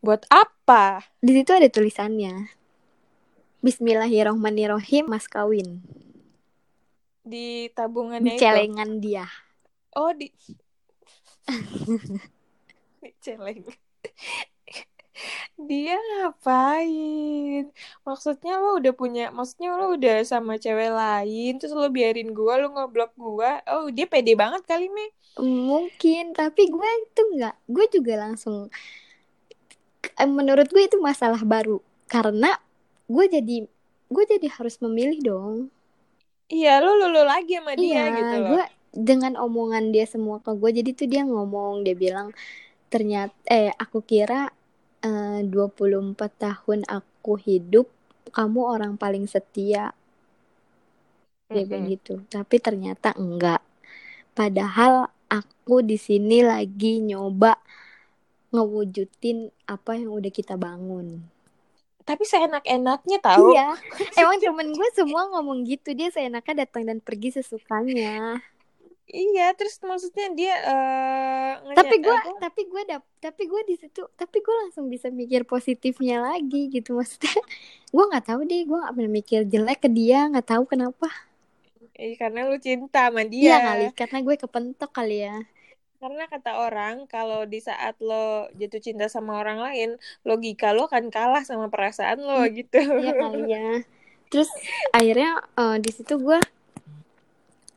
[SPEAKER 2] buat apa?
[SPEAKER 1] Di situ ada tulisannya. Bismillahirrohmanirrohim mas kawin.
[SPEAKER 2] Di
[SPEAKER 1] di
[SPEAKER 2] tabungannya itu?
[SPEAKER 1] celengan dia.
[SPEAKER 2] Oh di di celeng. Dia ngapain? Maksudnya lo udah punya maksudnya lo udah sama cewek lain terus lo biarin gua lo ngeblok gua. Oh dia pede banget kali me
[SPEAKER 1] mungkin tapi gue itu nggak gue juga langsung menurut gue itu masalah baru. Karena gue jadi gue jadi harus memilih dong.
[SPEAKER 2] Iya lo lo, lo lagi sama dia
[SPEAKER 1] iya
[SPEAKER 2] gitu loh.
[SPEAKER 1] gue dengan omongan dia semua ke gue jadi tuh dia ngomong dia bilang ternyata eh aku kira eh, 24 tahun aku hidup kamu orang paling setia. Dia bilang
[SPEAKER 2] Mm-mm.
[SPEAKER 1] gitu. Tapi ternyata enggak. Padahal aku di sini lagi nyoba ngewujudin apa yang udah kita bangun.
[SPEAKER 2] Tapi seenak-enaknya tahu.
[SPEAKER 1] Iya, emang temen gue semua ngomong gitu dia seenaknya datang dan pergi sesukanya.
[SPEAKER 2] Iya, terus maksudnya dia uh,
[SPEAKER 1] tapi gue tapi gue dap tapi gue di situ tapi gue langsung bisa mikir positifnya lagi gitu maksudnya gue nggak tahu deh gue nggak pernah mikir jelek ke dia nggak tahu kenapa
[SPEAKER 2] eh, karena lu cinta sama dia
[SPEAKER 1] iya kali karena gue kepentok kali ya
[SPEAKER 2] karena kata orang kalau di saat lo jatuh cinta sama orang lain logika lo akan kalah sama perasaan lo hmm, gitu.
[SPEAKER 1] iya kali ya. Terus akhirnya uh, di situ gue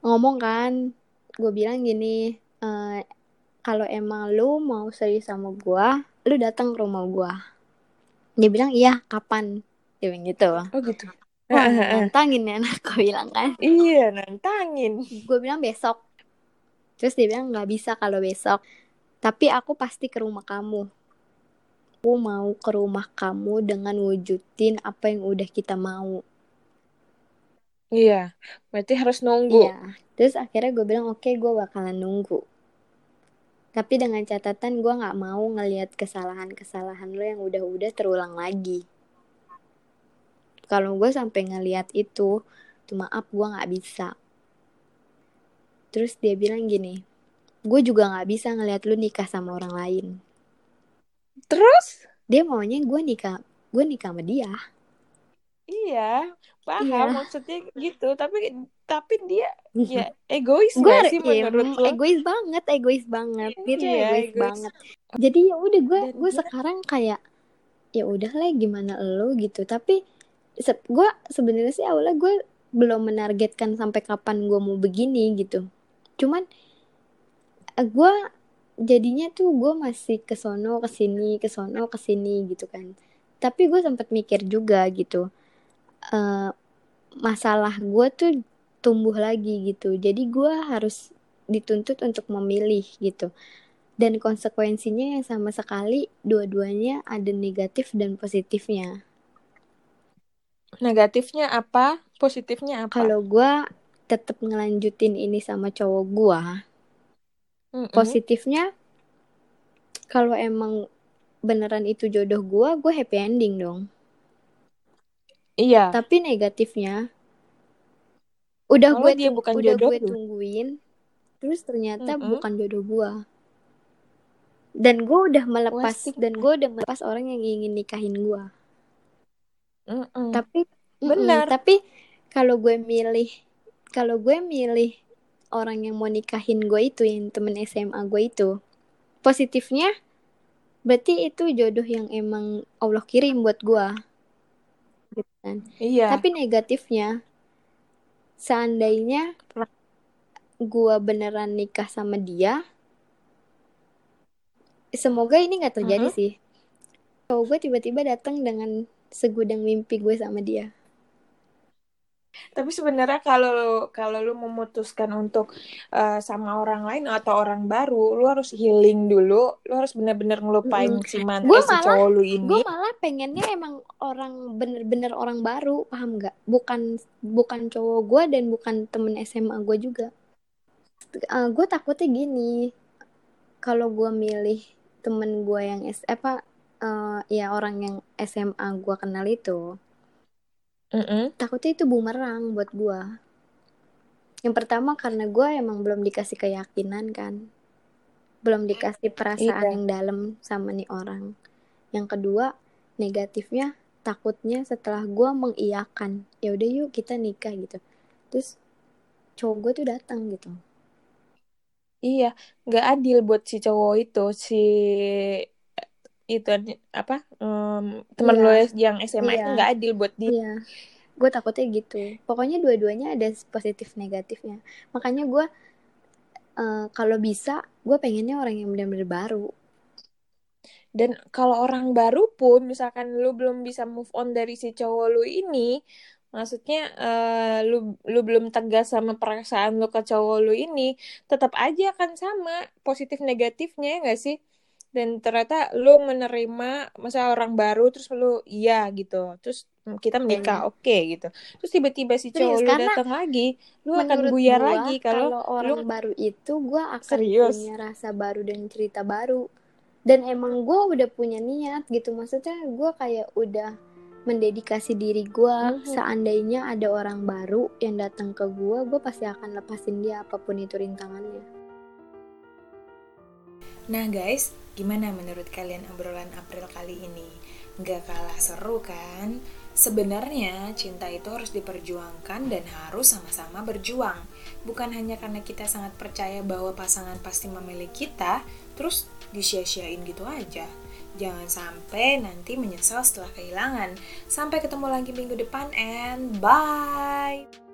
[SPEAKER 1] ngomong kan gue bilang gini uh, kalau emang lu mau serius sama gue lu datang ke rumah gue dia bilang iya kapan? Dia bilang gitu.
[SPEAKER 2] Oh gitu.
[SPEAKER 1] Wah, nantangin ya aku bilang kan.
[SPEAKER 2] Iya nantangin.
[SPEAKER 1] Gue bilang besok terus dia bilang nggak bisa kalau besok tapi aku pasti ke rumah kamu aku mau ke rumah kamu dengan wujudin apa yang udah kita mau
[SPEAKER 2] Iya, berarti harus nunggu.
[SPEAKER 1] Iya. Terus akhirnya gue bilang oke okay, gue bakalan nunggu. Tapi dengan catatan gue nggak mau ngelihat kesalahan-kesalahan lo yang udah-udah terulang lagi. Kalau gue sampai ngelihat itu, tuh maaf gue nggak bisa. Terus dia bilang gini, gue juga nggak bisa ngelihat lu nikah sama orang lain.
[SPEAKER 2] Terus?
[SPEAKER 1] Dia maunya gue nikah, gue nikah sama dia.
[SPEAKER 2] Iya, paham iya. maksudnya gitu. Tapi tapi dia ya egois gue gak sih iya, menurut lo?
[SPEAKER 1] Egois banget, egois banget. Dia iya, egois, egois banget. Jadi ya udah gue gue sekarang kayak ya udah lah gimana lo gitu. Tapi se gue sebenarnya sih awalnya gue belum menargetkan sampai kapan gue mau begini gitu. Cuman eh, gue jadinya tuh gue masih ke sono ke sini ke sono ke sini gitu kan. Tapi gue sempat mikir juga gitu uh, masalah gue tuh tumbuh lagi gitu. Jadi gue harus dituntut untuk memilih gitu. Dan konsekuensinya yang sama sekali dua-duanya ada negatif dan positifnya.
[SPEAKER 2] Negatifnya apa? Positifnya apa?
[SPEAKER 1] Kalau gue tetap ngelanjutin ini sama cowok gue mm -mm. positifnya kalau emang beneran itu jodoh gue gue happy ending dong
[SPEAKER 2] Iya.
[SPEAKER 1] Tapi negatifnya udah
[SPEAKER 2] Kalau
[SPEAKER 1] gue
[SPEAKER 2] dia bukan
[SPEAKER 1] udah
[SPEAKER 2] jodoh
[SPEAKER 1] gue tungguin terus ternyata mm -hmm. bukan jodoh gue. Dan gue udah melepas Wasik. dan gue udah melepas orang yang ingin nikahin gue.
[SPEAKER 2] Mm -mm.
[SPEAKER 1] Tapi
[SPEAKER 2] benar.
[SPEAKER 1] tapi kalau gue milih kalau gue milih orang yang mau nikahin gue itu yang temen SMA gue itu positifnya berarti itu jodoh yang emang Allah kirim buat gue gitu kan.
[SPEAKER 2] Iya.
[SPEAKER 1] Tapi negatifnya seandainya gua beneran nikah sama dia semoga ini nggak terjadi uh -huh. sih. Kalau gue tiba-tiba datang dengan segudang mimpi gue sama dia.
[SPEAKER 2] Tapi sebenarnya kalau kalau lu memutuskan untuk uh, sama orang lain atau orang baru, lu harus healing dulu. Lu harus benar-benar ngelupain mm. si mantan
[SPEAKER 1] gua
[SPEAKER 2] si cowok lu ini.
[SPEAKER 1] Gue malah pengennya emang orang bener-bener orang baru, paham nggak? Bukan bukan cowok gue dan bukan temen SMA gue juga. Uh, gue takutnya gini, kalau gue milih temen gue yang S apa uh, ya orang yang SMA gue kenal itu
[SPEAKER 2] Mm-mm.
[SPEAKER 1] takutnya itu bumerang buat gue yang pertama karena gue emang belum dikasih keyakinan kan. Belum dikasih perasaan iya. yang dalam sama nih orang. Yang kedua negatifnya takutnya setelah gue mengiyakan ya udah yuk kita nikah gitu. Terus cowok gue tuh datang gitu.
[SPEAKER 2] Iya nggak adil buat si cowok itu si itu apa um, teman iya. lo yang SMA iya. itu nggak adil buat dia
[SPEAKER 1] iya. gue takutnya gitu pokoknya dua-duanya ada positif negatifnya makanya gue uh, kalau bisa gue pengennya orang yang benar-benar baru
[SPEAKER 2] dan kalau orang baru pun misalkan lu belum bisa move on dari si cowok lu ini maksudnya uh, lu lu belum tegas sama perasaan lu ke cowok lu ini tetap aja akan sama positif negatifnya ya gak sih
[SPEAKER 4] dan ternyata lu menerima masa orang baru terus lu iya gitu. Terus kita menikah oke okay, gitu. Terus tiba-tiba si cowok lu datang lagi lu akan buyar gua, lagi kalau
[SPEAKER 1] orang lu... baru itu gue akan Serius? punya rasa baru dan cerita baru. Dan emang gue udah punya niat gitu. Maksudnya gue kayak udah mendedikasi diri gue mm -hmm. seandainya ada orang baru yang datang ke gue gue pasti akan lepasin dia apa pun itu rintangannya
[SPEAKER 2] nah guys Gimana menurut kalian obrolan April kali ini? Gak kalah seru kan? Sebenarnya cinta itu harus diperjuangkan dan harus sama-sama berjuang. Bukan hanya karena kita sangat percaya bahwa pasangan pasti memilih kita, terus disia-siain gitu aja. Jangan sampai nanti menyesal setelah kehilangan. Sampai ketemu lagi minggu depan and bye!